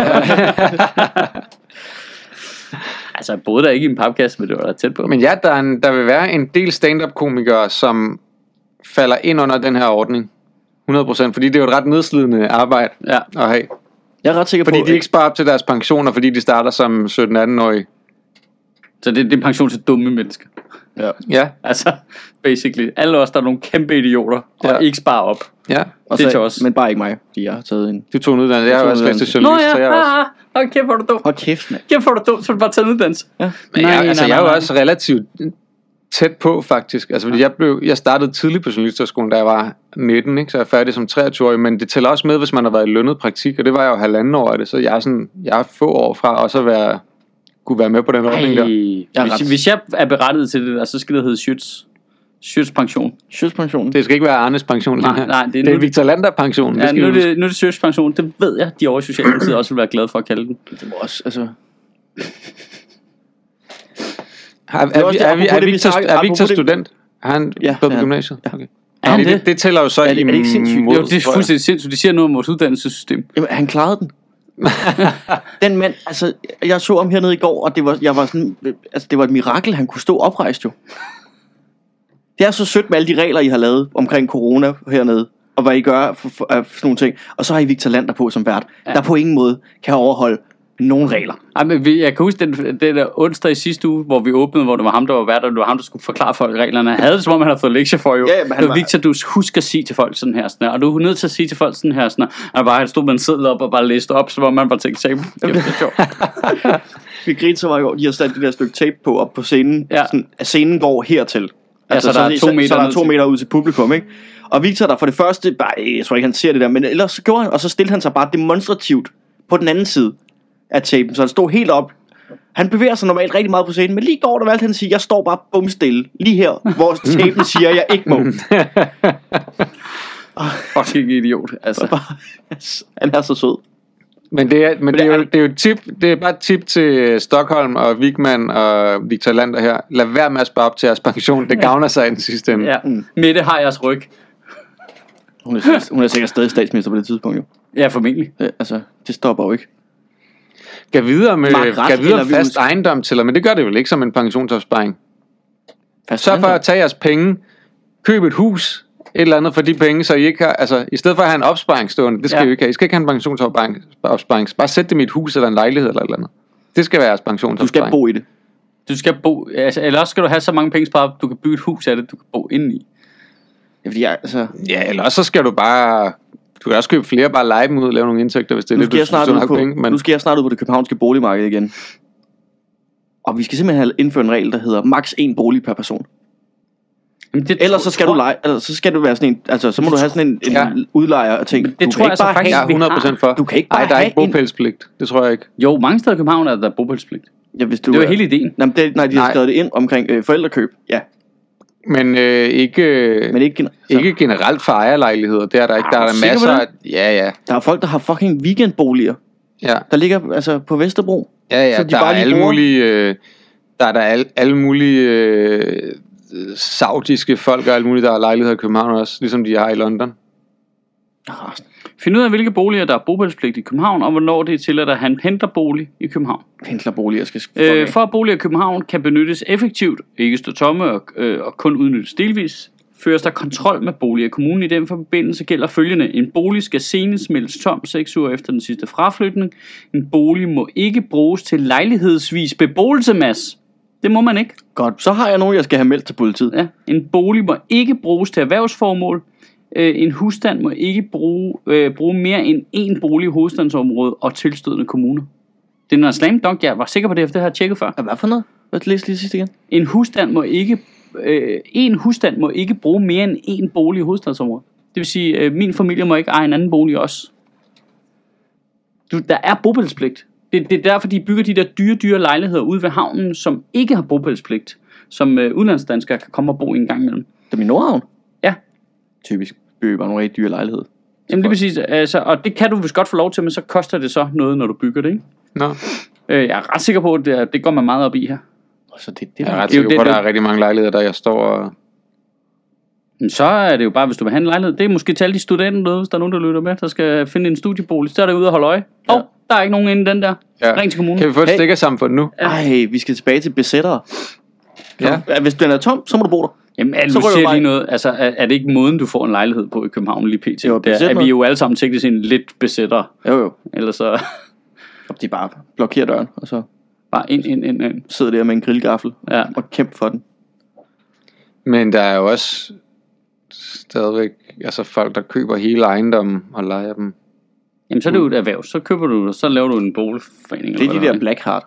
Altså, jeg boede der ikke i en papkasse, men det var da tæt på. Men ja, der, er en, der vil være en del stand-up-komikere, som falder ind under den her ordning. 100%, fordi det er jo et ret nedslidende arbejde Ja. at have. jeg er ret sikker Fordi på, de ikke sparer op til deres pensioner, fordi de starter som 17-18-årige. Så det, det er pension til dumme mennesker. Ja. Ja, Altså, basically. Alle os, der er nogle kæmpe idioter, og Ja. ikke sparer op. ja. og det er så, til os. Men bare ikke mig, fordi jeg har taget en... Du tog en uddannelse. Jeg er tog jo en også uddannelse. specialist, så jeg også... hold kæft, hvor er du dum. Hold kæft, mand. Kæft, hvor er du dum, så du bare taget en uddannelse. Ja. Men jeg, altså, jeg er jo også relativt tæt på, faktisk. Altså, fordi jeg, blev, jeg startede tidligt på journalisterskolen, da jeg var 19, ikke? så jeg er færdig som 23-årig, men det tæller også med, hvis man har været i lønnet praktik, og det var jeg jo halvanden år af det, så jeg er, sådan, jeg er få år fra også at være, kunne være med på den ordning der. Jeg er Hvis, hvis jeg er berettiget til det der, så skal det hedde Schütz. Schütz pension. Sjøspensionen. Det skal ikke være Arnes pension. Nej, nej, det er det er Victor Lander pension. Ja, skal nu er det, nu er det Schütz pension. Det ved jeg, de over i Socialdemokratiet *clears throat* også vil være glade for at kalde den. Det må også, altså... Har- Er, Det er er, det, er, er, det, Victor, er Victor det- student? Har han Ja, ja, på det gymnasiet? Ja. Okay. Er han det, det? det, det tæller jo så Er det- er det ikke sindssygt? Jo, det er fuldstændig sindssygt. De siger noget om vores uddannelsessystem. Jamen, han klarede den. *laughs* den mand, altså, jeg så ham hernede i går, og det var, jeg var sådan, altså, det var et mirakel, han kunne stå oprejst jo. Det er så sødt med alle de regler, I har lavet omkring corona hernede, og hvad I gør for, for, for sådan nogle ting. Og så har I Victor Lander på som vært, ja. der på ingen måde kan overholde nogen regler. Ej, men vi, jeg kan huske den, den der onsdag i sidste uge, hvor vi åbnede, hvor det var ham, der var vært, og det var ham, der skulle forklare folk reglerne. Han havde det, som om han havde fået lektier for jo. Ja, men han det var var- Victor, du husker at sige til folk sådan her, sådan her, og du er nødt til at sige til folk sådan her, sådan her. Han bare han stod med en seddel op og bare læste op, så var man bare tænkte, jamen, det er sjovt. *laughs* Vi grinte så meget i går, de har sat det der stykke tape på op på scenen. Ja. Sådan, at scenen går hertil. Altså, så der er to så, meter så der er to meter ud til publikum, ikke? Og Victor der for det første, bare, jeg tror ikke han ser det der, men ellers så gjorde han, og så stillede han sig bare demonstrativt på den anden side af tapen, så han stod helt op. Han bevæger sig normalt rigtig meget på scenen, men lige går der valgte han at sige, jeg står bare bumstille, lige her, hvor *laughs* tapen siger, jeg ikke må. *laughs* Fucking idiot. Altså, *laughs* han er så sød. Men det er, men det er, det er- jo, det er jo et tip, det er bare et tip til Stockholm og Wigman og Victor Lander her. Lad være med at spare op til jeres pension. Det gavner sig i den sidste ende. ja. Mette har jeres ryg. Hun er, hun er sikkert stadig statsminister på det tidspunkt, jo. Ja, formentlig. Ja, altså, det stopper jo ikke. Gav videre med gav videre eller fast ejendom til, men det gør det vel ikke som en pensionsopsparing. Fast Sørg for at tage jeres penge, køb et hus, et eller andet for de penge, så I ikke har, altså i stedet for at have en opsparing stående, det skal Ja. I jo ikke have. I skal ikke have en pensionsopsparing. opsparing. Bare sæt dem i et hus eller en lejlighed eller et eller andet. Det skal være jeres Du pensionsopsparing. skal bo i det. Du skal bo, altså, eller også skal du have så mange penge sparet, op, du kan bygge et hus af det, du kan bo inde i. Ja, fordi jeg, altså, Ja, eller også så skal du bare... Du kan også købe flere, bare lege dem ud og lave nogle indtægter, hvis det er nu det, du jeg snart synes, du ud har på, penge. Men nu skal jeg snart ud på det københavnske boligmarked igen. Og vi skal simpelthen have indført en regel, der hedder maks en bolig per person. Jamen, det Ellers så skal du lege, eller så skal du være sådan en, altså så må du have sådan en, en Ja. udlejer og ting. Men det du tror kan jeg ikke bare faktisk, jeg have, er vi 100% for. Du kan ikke bare Nej, der er ikke en- bopælspligt. Det tror jeg ikke. Jo, mange steder i København er der bopælspligt. ja, hvis du Det var er- hele ideen. Men det, nej, de har Nej. skrevet det ind omkring øh, forældrekøb. Ja, Men øh, ikke, men ikke, gener- så, ikke generelt for ejerlejligheder. Det er der ikke. Der Ah, er der masser af... Ja, ja. Der er folk, der har fucking weekendboliger, Ja, der ligger altså på Vesterbro. ja, ja. Så de der bare er alle bruger- mulige... Øh, der er der alle, alle mulige øh, saudiske folk og alle mulige, der har lejligheder i København også, ligesom de har i London. Ah, Find ud af, hvilke boliger, der er bopælspligt i København, og hvornår det er til at have en pendlerbolig i København. pendlerboliger skal fuck Øh, for at boliger i København kan benyttes effektivt, ikke stå tomme og, øh, og kun udnyttes delvis, føres der kontrol med boliger i kommunen. I den forbindelse gælder følgende. En bolig skal senest meldes tom 6 uger efter den sidste fraflytning. En bolig må ikke bruges til lejlighedsvis beboelse, Mads. Det må man ikke. Godt, så har jeg nogen, jeg skal have meldt til politiet. Ja. En bolig må ikke bruges til erhvervsformål. Øh, en husstand må ikke bruge, øh, bruge mere end én bolig i hovedstandsområdet og tilstødende kommuner. Det er en slam dunk, jeg var sikker på det, efter det har jeg tjekket før. Hvad for noget? Hvad læste lige sidst igen? En husstand må ikke, øh, en husstand må ikke bruge mere end én bolig i hovedstadsområdet. Det vil sige, øh, min familie må ikke eje en anden bolig også. Du, der er bopælspligt. Det, det er derfor, de bygger de der dyre, dyre lejligheder ude ved havnen, som ikke har bopælspligt. Som øh, udlandsdanskere kan komme og bo i en gang imellem. Det er min Nordhavn. Ja. Typisk. Bare nogle rigtig dyre lejligheder. Jamen det er præcis, altså, og det kan du vist godt få lov til, men så koster det så noget, når du bygger det, ikke? Nå, Øh, jeg er ret sikker på, at det, det går man meget op i her. Så det, det jeg er ret er sikker på, at der er rigtig mange lejligheder, der jeg står og... Men så er det jo bare, hvis du vil have en lejlighed. Det er måske til alle de studenter derude, hvis der er nogen, der lytter med, der skal finde en studiebolig. Så er der ude og holde øje. Åh, oh, der er ikke nogen inde i den der. Ja. Ring til kommunen. Kan vi få et Hey. hey. stikkersamfund nu? Ej, vi skal tilbage til besættere. Ja. Ja, Hvis den er tom, så må du bo der. Jamen, er, Så siger lige noget. Altså, er, er, det ikke måden, du får en lejlighed på i København lige pt? Jo, Det er, vi jo alle sammen teknisk en lidt besætter. Jo, jo. Eller så *laughs* Og de bare blokerer døren, og så bare ind, ind, ind, ind. sidder der med en grillgaffel Ja. og kæmper for den. Men der er jo også stadigvæk altså folk, der køber hele ejendommen og lejer dem. Jamen, så er det jo et erhverv. Så køber du, så laver du en boligforening. Det er de der Blackheart.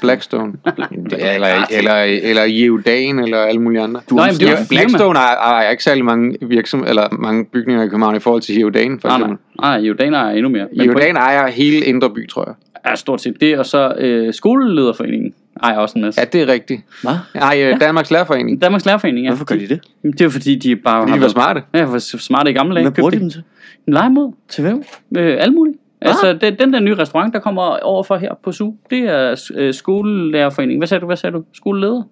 Blackstone. *laughs* eller, eller, eller Yeodan, eller alle mulige andre. Nå, jamen, det er Ja. Blackstone ejer, ejer ikke særlig mange virksom eller mange bygninger i København i forhold til Yeodan, for Nej, nej. eksempel. Nej, Jordaner er endnu mere. Men Yeodan ejer hele Indre By, tror jeg. er stort set det, og så øh, skolelederforeningen ejer også en masse. Ja, det er rigtigt. Hvad? Nej, øh, Danmarks Lærerforening. *laughs* Danmarks Lærerforening, ja. Hvorfor gør de det? Jamen, Det er fordi, de bare De har var smarte. Ja, for smarte i gamle dage. Hvad bruger de dem til? En legemod. Til hvem? Øh, alt muligt. Ah. Altså, det, den der nye restaurant, der kommer overfor her på SU, det er øh, skolelærerforeningen. Hvad sagde du? Hvad sagde du? Skoleleder?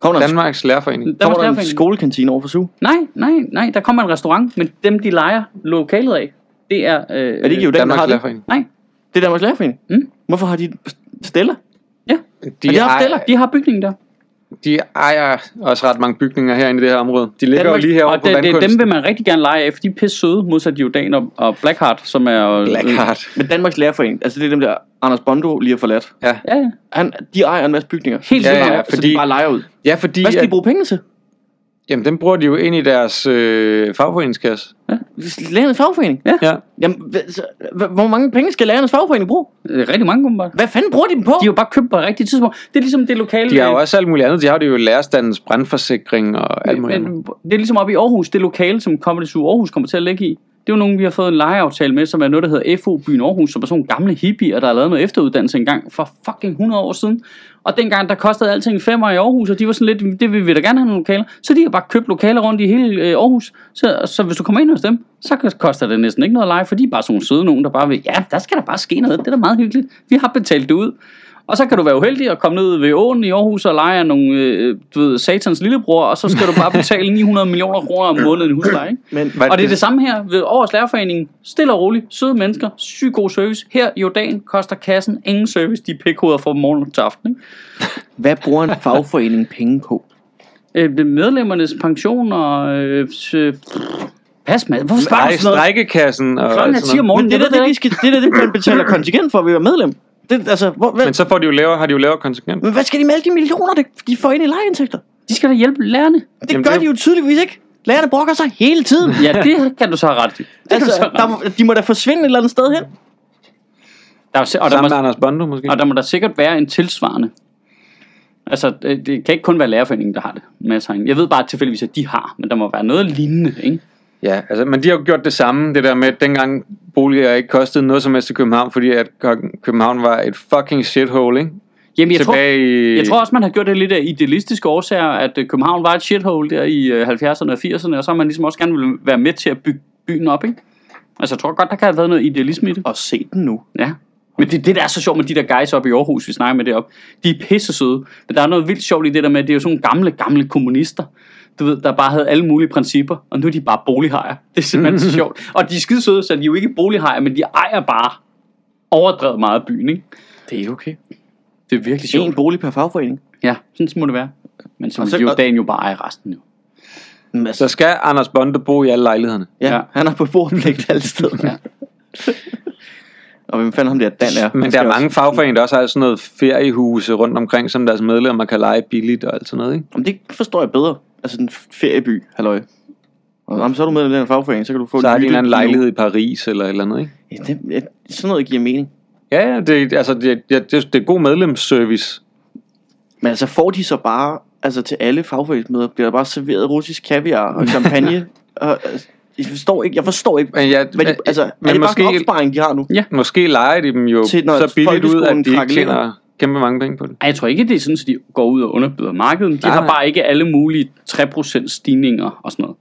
Kommer der, Danmarks Lærerforening. kommer Danmarks der en skolekantine over for SU? Nej, nej, nej. Der kommer en restaurant, men dem, de leger lokalet af, det er... Øh, Er det ikke jo den, der Danmarks har det? Lærerforening. Nej, Det er Danmarks Lærerforening? Mm. Hvorfor har de Stella? ja. de har haft ejer- Stella? De har bygningen der. De ejer også ret mange bygninger herinde i det her område. De ligger Danmark- jo lige herovre Og på det, det, dem vandkunsten. vil man rigtig gerne lege af, for de er pisse søde, modsat Jordan og, og Blackheart, som er... Blackheart. Men Danmarks Lærerforening, altså det er dem der, Anders Bondo lige har forladt. Ja. Ja, ja. Han, de ejer en masse bygninger. Helt Ja, sikkert. ja, så fordi- de bare leger ud. ja, fordi Hvad skal de bruge penge til? Jamen, dem bruger de jo ind i deres øh, fagforeningskasse. Lærernes fagforening? Ja. Ja. Jamen, hva- så- hva- hvor mange penge skal lærernes fagforening bruge? Øh, Rigtig mange åbenbart. Hvad fanden bruger de dem på? De har jo bare købt på det rigtige tidspunkt. Det er ligesom det lokale... De har jo også alt muligt andet. De har det jo lærerstandens brandforsikring og alt muligt andet. Men, det er ligesom oppe i Aarhus, det lokale, som Comedy Zoo Aarhus kommer til at ligge i. Det er jo nogen, vi har fået en lejeaftale med, som er noget, der hedder FO Byen Aarhus, som er sådan nogle gamle hippier, der har lavet noget efteruddannelse engang for fucking 100 år siden. Og dengang, der kostede alting femmer i Aarhus, og de var sådan lidt, det vil vi da gerne have nogle lokaler. Så de har bare købt lokaler rundt i hele øh, Aarhus. Så, så hvis du kommer ind hos dem, så koster det næsten ikke noget at leje, for de er bare sådan nogle søde nogen, der bare vil, ja, der skal der bare ske noget, det er da meget hyggeligt. Vi har betalt det ud. Og så kan du være uheldig og komme ned ved åen i Aarhus og lege af nogle, øh, du ved, satans lillebror, og så skal du bare betale 900 millioner kroner om måneden i husleje. Ikke? Men Og det er det samme her ved Årets Lærerforening. Stille og roligt, søde mennesker, syg god service. Her i Jordan koster kassen ingen service, de er pikhoveder fra morgen til aften. Ikke? *laughs* hvad bruger en fagforening penge på? Øh, det er medlemmernes pension og... Øh, øh, pas med. Hvorfor spørger du sådan noget? strækkekassen og Klokken er alt 10 sådan om morgenen, Men det er det, ikke. de skal, det, er da det, man betaler kontingent for at være medlem. Det, altså, hvor, hvad, Men så får de jo lavere, har de jo lavere konsekvens. men hvad skal de med alle de millioner, de- de får ind i lejeindtægter? De skal da hjælpe lærerne. Det Jamen, gør det- de jo tydeligvis ikke. Lærerne brokker sig hele tiden. Ja, det kan du så have ret i. Det kan du så altså, have der, ret i. må- de må da forsvinde et eller andet sted hen. Der er, og, der Sammen med må, Anders Bondo måske. og der må der sikkert være en tilsvarende. Altså, det, det kan ikke kun være lærerforeningen, der har det. Masser af. Jeg ved bare tilfældigvis, at de har, men der må være noget lignende, ikke? Ja, altså, men de har jo gjort det samme, det der med, at dengang boliger ikke kostede noget som helst i København, fordi at Kø- København var et fucking shithole, ikke? Jamen, jeg tror, Tilbage i... Jeg tror også, man har gjort det lidt af idealistiske årsager, at øh, København var et shithole der i øh, 70'erne og 80'erne, og så har man ligesom også gerne vil være med til at bygge byen op, ikke? Altså, jeg tror godt, der kan have været noget idealisme i det. Og se den nu. Ja. Men det, det der er så sjovt med de der guys oppe i Aarhus, vi snakker med det op. De er pisse søde. Men der er noget vildt sjovt i det der med, at det er jo sådan nogle gamle, gamle kommunister. Du ved, der bare havde alle mulige principper, og nu er de bare bolighajer. Det er simpelthen så *laughs* sjovt. Og de er skide søde, så de er jo ikke bolighajer, men de ejer bare overdrevet meget af byen, ikke? Det er okay. Det er virkelig sjovt. En bolig per fagforening. Ja, sådan må det være. Men så Og vil så- Jordan jo bare eje resten jo. Men Så altså, skal Anders Bondo bo i alle lejlighederne. ja, Ja. han har på bordpligt *laughs* alle steder. Ja. *laughs* Og hvem fanden ham der Dan er? Men der er mange også- fagforeninger, der også har sådan noget feriehuse rundt omkring, som deres medlemmer kan lege billigt og alt sådan noget, ikke? Jamen, det forstår jeg bedre. Altså den ferieby, halløj. Og jamen, så er du med i den fagforening, så kan du få Så har de en eller anden lejlighed i Paris eller et eller andet, ikke? Ja, det, ja, sådan noget giver mening. Ja, ja, det, altså, det, det, det, det er god medlemsservice. Men altså får de så bare, altså til alle fagforeningsmøder, bliver der bare serveret russisk kaviar og *laughs* champagne? og, altså, jeg forstår ikke, jeg forstår ikke, Men, ja, hvad de, altså, men er det måske, bare en opsparing, de har nu? måske leger de dem jo Til så billigt ud, at de ikke tjener kæmpe mange penge på det. Ej, jeg tror ikke, det er sådan, at de går ud og underbyder markedet. De Nej, har nej. bare ikke alle mulige 3% stigninger og sådan noget.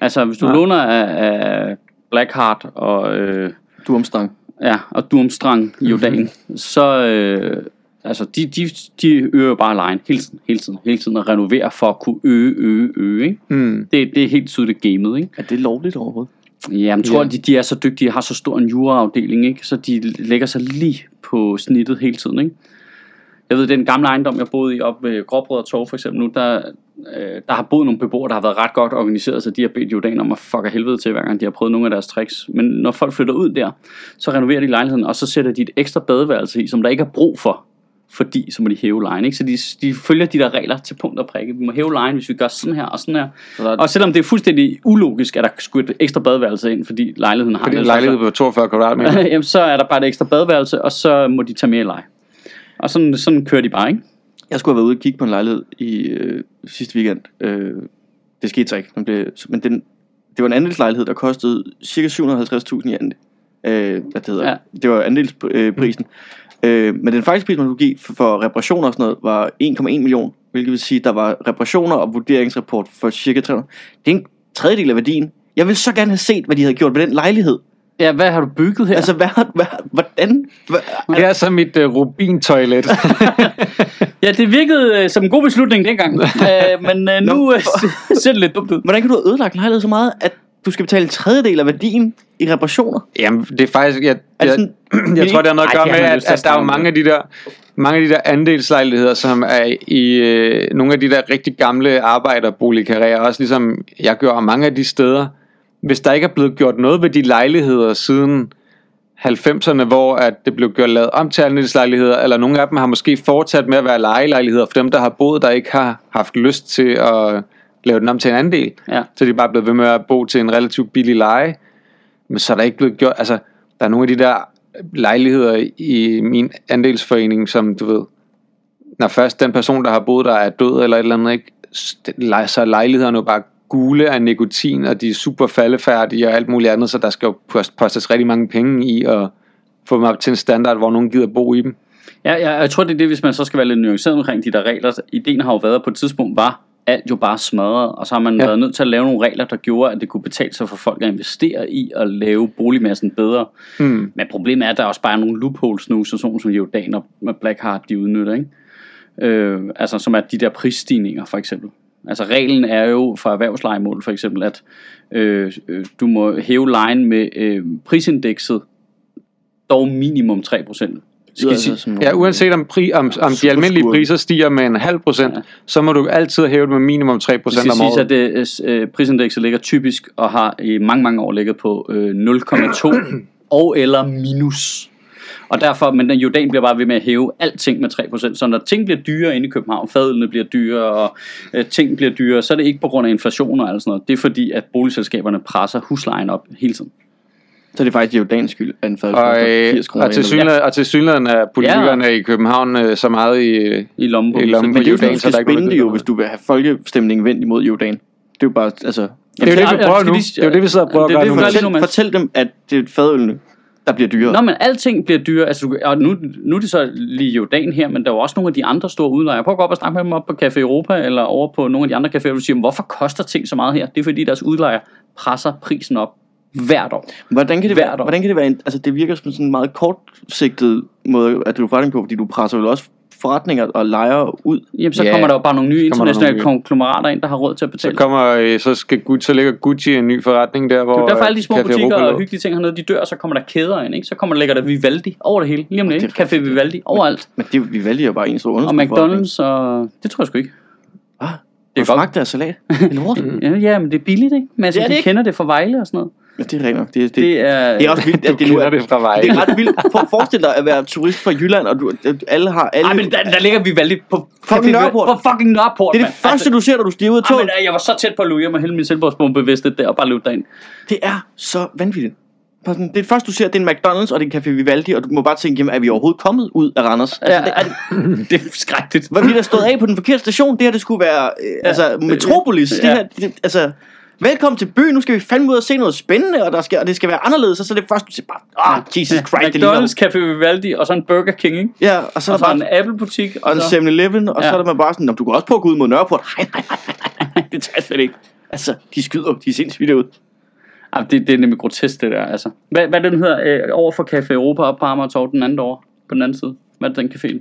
Altså, hvis du Nej. låner af, af Blackheart og, øh, Du omstang. ja, og Durmstrang i Jordan, så øh, altså, de, de, de øger bare lejen hele tiden, hele tiden, hele tiden og renoverer for at kunne øge, øge, øge. Ikke? Hmm. Det, det er helt tydeligt gamet, ikke? Er det lovligt overhovedet? Jamen, tror, Ja. ja. de, de er så dygtige, har så stor en juraafdeling, ikke? Så de lægger sig lige på snittet hele tiden, ikke? Jeg ved, den gamle ejendom, jeg boede i op ved Gråbrød og Torv for eksempel nu, der, øh, der har boet nogle beboere, der har været ret godt organiseret, så de har bedt Jordan om at fuck af helvede til, hver gang de har prøvet nogle af deres tricks. Men når folk flytter ud der, så renoverer de lejligheden, og så sætter de et ekstra badeværelse i, som der ikke er brug for, fordi så må de hæve lejen, ikke? Så de, de følger de der regler til punkt og prikke. Vi må hæve lejen, hvis vi gør sådan her og sådan her. Så der er, Og selvom det er fuldstændig ulogisk, at der skulle et ekstra badeværelse ind, fordi lejligheden har Fordi en lejlighed på 42 kvadratmeter. *laughs* Jamen, så er der bare et ekstra badeværelse, og så må de tage mere leje. Og sådan, sådan kører de bare, ikke? jeg skulle have været ude og kigge på en lejlighed i øh, sidste weekend. Øh, det skete så ikke. Den blev, men den, det var en andelslejlighed, der kostede ca. 750.000 i andel. Øh, hvad det hedder. Ja. Det var andelsprisen. Øh, men den faktiske pris, man kunne give for, for reparationer og sådan noget, var 1,1 million. Hvilket vil sige, der var reparationer og vurderingsrapport for cirka 300. Det er en tredjedel af værdien. Jeg vil så gerne have set, hvad de havde gjort ved den lejlighed. Ja, hvad har du bygget her? Altså, hvad, hvad, hvordan? Hvad, Det er så mit uh, rubintoilet. *laughs* Ja, det virkede øh, som en god beslutning dengang. *laughs* øh, men øh, nu *laughs* ser det lidt dumt ud. hvordan kan du have ødelagt lejlighed så meget, at du skal betale en tredjedel af værdien i reparationer? Jamen, det er faktisk... Jeg, Er det jeg, sådan, jeg tror, det har noget at gøre med, at, at der er jo mange af de der mange af de der andelslejligheder, som er i øh, nogle af de der rigtig gamle arbejderboligkarrierer, også ligesom jeg gør mange af de steder, hvis der ikke er blevet gjort noget ved de lejligheder siden 90'erne, hvor at det blev gjort lavet om til andelslejligheder, eller nogle af dem har måske fortsat med at være lejelejligheder for dem, der har boet, der ikke har haft lyst til at lave den om til en andel. Ja. Så de er bare blevet ved med at bo til en relativt billig leje. Men så er der ikke blevet gjort, altså der er nogle af de der lejligheder i min andelsforening, som du ved, når først den person, der har boet der, er død eller et eller andet, ikke, så er lejlighederne jo bare gule af nikotin, og de er super faldefærdige og alt muligt andet, så der skal jo postes rigtig mange penge i at få dem op til en standard, hvor nogen gider bo i dem. Ja, ja, jeg tror, det er det, hvis man så skal være lidt nuanceret omkring de der regler. Ideen har jo været på et tidspunkt, var alt jo bare smadret, og så har man ja. Været nødt til at lave nogle regler, der gjorde, at det kunne betale sig for folk at investere i at lave boligmassen bedre. Hmm. Men problemet er, at der også bare er nogle loopholes nu, så sådan som Jordan og Blackheart, de udnytter, ikke? Øh, altså som er de der prisstigninger, for eksempel. Altså reglen er jo for erhvervslejemål, for eksempel, at øh, øh, du må hæve lejen med øh, prisindekset dog minimum 3%. Skal altså sige, Ja, uanset om, pri, om, om de almindelige priser stiger med en halv procent, Ja. så må du altid hæve det med minimum 3% Det skal om året. at det, øh, prisindekset ligger typisk og har i mange, mange år ligget på øh, 0,2 og eller minus. Og derfor, men den Jordan bliver bare ved med at hæve alting med 3%, så når ting bliver dyrere inde i København, fadlene bliver dyrere, og øh, ting bliver dyrere, så er det ikke på grund af inflation og alt sådan noget. Det er fordi, at boligselskaberne presser huslejen op hele tiden. Så er det faktisk Jordans skyld, at en fad Og, koster øh, 80 kroner. og, til synligheden, og til synligheden er politikerne ja. i København øh, så meget i... I lommen på I lommen er jo Jordan, så der er ikke noget, det jo, hvis du vil have folkestemningen vendt imod Jordan. Det er jo bare, altså... Det er jo det, vi Jamen, prøver nu. Det er jo det, vi sidder og prøver at Det er gøre nu. Fortæl, fortæl dem, at det er fadølene, der bliver dyrere. Nå, men alting bliver dyrere. Altså, og nu, nu er det så lige Jordan her, men der er jo også nogle af de andre store udlejere. Prøv at gå op og snakke med dem op på Café Europa, eller over på nogle af de andre caféer, siger, "Men hvorfor koster ting så meget her? Det er fordi, deres udlejer presser prisen op hvert år. Hvordan kan det Hvert være, år. hvordan kan det være en, altså det virker som sådan en meget kortsigtet måde at drive forretning på, fordi du presser jo også forretninger og lejere ud. Jamen, så Ja, kommer der jo bare nogle nye der internationale nogle konglomerater ind, der har råd til at Så betale. kommer, øh, så, skal Gucci, så ligger Gucci en ny forretning der, hvor... Det er derfor alle de små Café butikker Europa og hyggelige ting hernede, de dør, og så kommer der kæder ind, ikke? Så kommer ligger der Vivaldi over det hele, lige om lidt, Det ikke? er Café Vivaldi, overalt. Men det, vi vælger jo bare en stor Og. McDonald's, og det tror jeg sgu ikke. Ah, Det er det er godt. smagt af salat. Det *laughs* er. Ja, ja, men det er billigt, ikke? Men altså, Det er det de ikke. kender det fra Vejle og sådan noget. Ja, det er rent nok. Det, det, Det det, er... det er også vildt, at det nu er... det fra vej. Det er ret vildt. For, forestil dig at være turist fra Jylland, og du, alle har... Alle, Ej, men der, der ligger Vivaldi på Fucking Nørreport. På fucking Nørreport, det er det mand. første, du ser, når du stiger ud af toget. øh, jeg var så tæt på at luge hjem og hælde min selvbordsbombe bevidst der og bare løbe derind. Det er så vanvittigt. Det er det første, du ser, det er en McDonald's, og det er en Café Vivaldi, og du må bare tænke, jamen, er vi overhovedet kommet ud af Randers? Altså, Ja, det, er, det er skrækkeligt. var vi der stået af på den forkerte station? Det her, det skulle være, øh, altså, Metropolis. Det Ja. her, det, altså, velkommen til byen, nu skal vi fandme ud og se noget spændende, og, der skal, og det skal være anderledes, og så er det første, du siger bare, ah, Jesus Christ, det ligner... McDonald's, Café Vivaldi og så en Burger King, ikke? Ja, og så er Og der så en bare, Apple-butik. og en 7-Eleven, og så Ja. er der man bare sådan, "Nå, du kan også på at gå ud mod Nørreport. Nej, nej, nej, nej, nej, det tager jeg slet ikke. Altså, de skyder, de er sindssygt ud. Ej, det, det er nemlig grotesk, det der, altså. Hvad, hvad det, den hedder? Øh, over for Café Europa op på Amagertorv, den anden år, på den anden side. Hvad er det, den café?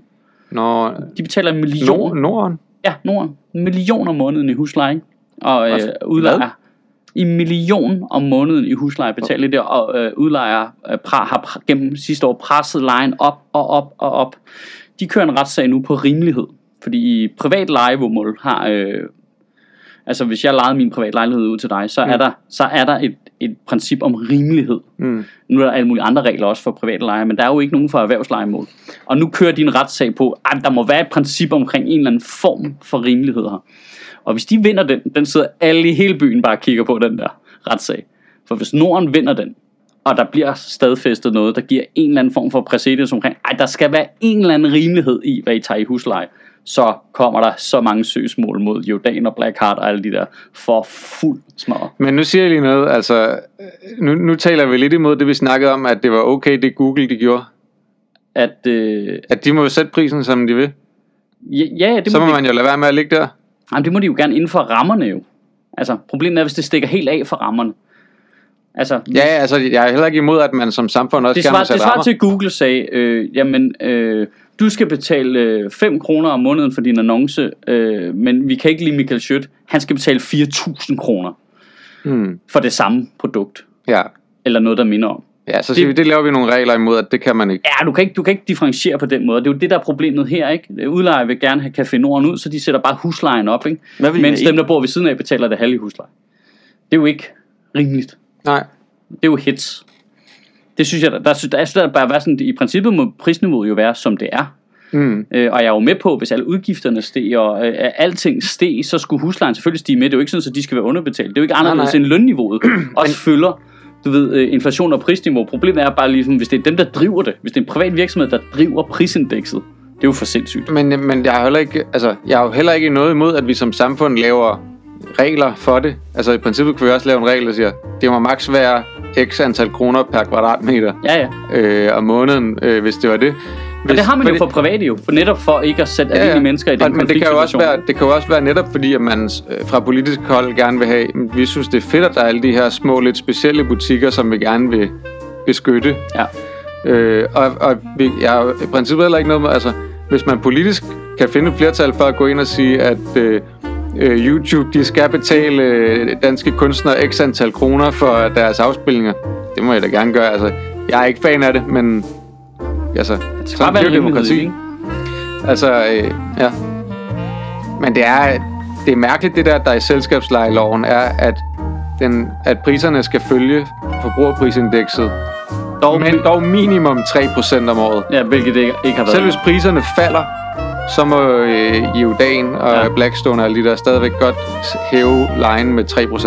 Nå, De betaler en million. Nord, Norden. Ja, Norden. En million om måneden i husleje, ikke? Og øh, Hvad? udlejer. I million om måneden i husleje betaler det, og øh, udlejer øh, pra, har gennem sidste år presset lejen op og op og op. De kører en retssag nu på rimelighed. Fordi i privat lejemål har... Øh, altså hvis jeg lejede min privat lejlighed ud til dig, så er der, så er der et, et princip om rimelighed. Mm. Nu er der alle mulige andre regler også for private leje, men der er jo ikke nogen for erhvervslejemål. Og nu kører de en retssag på, at der må være et princip omkring en eller anden form for rimelighed her. Og hvis de vinder den, den sidder alle i hele byen bare og kigger på den der retssag. For hvis Norden vinder den, og der bliver stadfæstet noget, der giver en eller anden form for præcedens omkring, ej, der skal være en eller anden rimelighed i, hvad I tager i husleje, så kommer der så mange søgsmål mod Jordan og Blackheart og alle de der for fuld smadret. Men nu siger jeg lige noget, altså, nu, nu taler vi lidt imod det, vi snakkede om, at det var okay, det Google de gjorde. At, øh, At de må jo sætte prisen, som de vil. ja, ja, det Så må, må de, man jo lade være med at ligge der. Jamen, det må de jo gerne inden for rammerne jo. Altså, problemet er, hvis det stikker helt af for rammerne. Altså, Ja, altså, jeg er heller ikke imod, at man som samfund også det gerne må svarer, det sætte svarer til, Google sagde, øh, jamen, øh, du skal betale øh, 5 kroner om måneden for din annonce, øh, men vi kan ikke lide Michael Schødt. Han skal betale 4.000 kroner Hmm. for det samme produkt, Ja. eller noget, der minder om. Ja, så siger Det- vi, det laver vi nogle regler imod, at det kan man ikke. Ja, du kan, ikke, du kan ikke differentiere på den måde. Det er jo det, der er problemet her, ikke? Udlejer vil gerne have Café Norden ud, så de sætter bare huslejen op, ikke? Hvad vil Mens dem, der bor ved siden af, betaler det halve husleje. Det er jo ikke rimeligt. Nej. Det er jo hits. Det synes jeg, der, der, der, synes, der bare være sådan, i princippet må prisniveauet jo være, som det er. Mm. Øh, og jeg er jo med på, hvis alle udgifterne steg, og øh, alting steg, så skulle huslejen selvfølgelig stige med. Det er jo ikke sådan, at de skal være underbetalt. Det er jo ikke anderledes nej. end lønniveauet. *clears throat* Også følger du ved, øh, inflation og prisniveau. Problemet er bare ligesom, hvis det er dem, der driver det, hvis det er en privat virksomhed, der driver prisindekset, det er jo for sindssygt. Men, men jeg, har heller ikke, altså, jeg har jo heller ikke noget imod, at vi som samfund laver regler for det. Altså i princippet kan vi også lave en regel, der siger, det må maks være x antal kroner per kvadratmeter Ja, ja. øh, om måneden, øh, hvis det var det. Men det har man jo for private jo, for netop for ikke at sætte almindelige mennesker i den Og- Men det kan, jo også være, det kan jo også være netop fordi, at man øh, fra politisk hold gerne vil have, vi synes det er fedt, at der er alle de her små, lidt specielle butikker, som vi gerne vil beskytte. Ja. Øh, og og vi, jeg har jo i princippet heller ikke noget med, altså hvis man politisk kan finde et flertal for at gå ind og sige, at øh, øh, YouTube de skal betale øh, danske kunstnere x antal kroner for deres afspilninger, det må jeg da gerne gøre. Altså, jeg er ikke fan af det, men altså, Det sådan bare er demokrati. Altså, øh, ja. Men det er, det er mærkeligt, det der, der i selskabslejeloven er, at, den, at priserne skal følge forbrugerprisindekset. Dog, Men dog minimum 3% om året. ja, hvilket det ikke, har været. Selv hvis priserne falder, så må øh, Jordan og Ja. Blackstone og alle de der stadigvæk godt hæve lejen med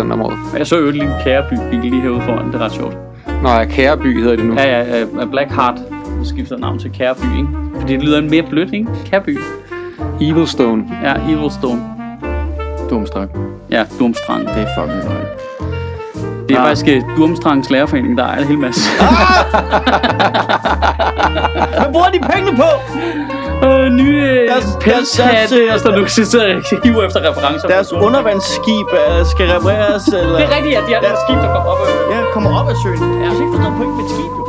3% om året. Jeg så jo et lille kæreby bil lige herude foran, det er ret sjovt. Nå, ja, Kæreby hedder det nu. Ja, ja, ja, Black Heart skifter navn til Kærby, ikke? Fordi det lyder mere blødt, ikke? Kærby. Evilstone. Ja, Evilstone. Dumstrang. Ja, Durmstrang. Det er fucking løgn. Det er Ah. faktisk uh, Durmstrangs lærerforening, der er en hel masse. *laughs* Hvad bruger de penge på? øh, nye øh, Deres- pelskatte, deres, øh, så nu sidder jeg og hiver efter referencer. Deres undervandsskib øh, skal repareres, eller... Det er rigtigt, at de har Ja. ja. skib, der kommer op. Øh. Ja, kommer op af søen. Ja. Jeg kan ikke forstå pointen med et skib, jo.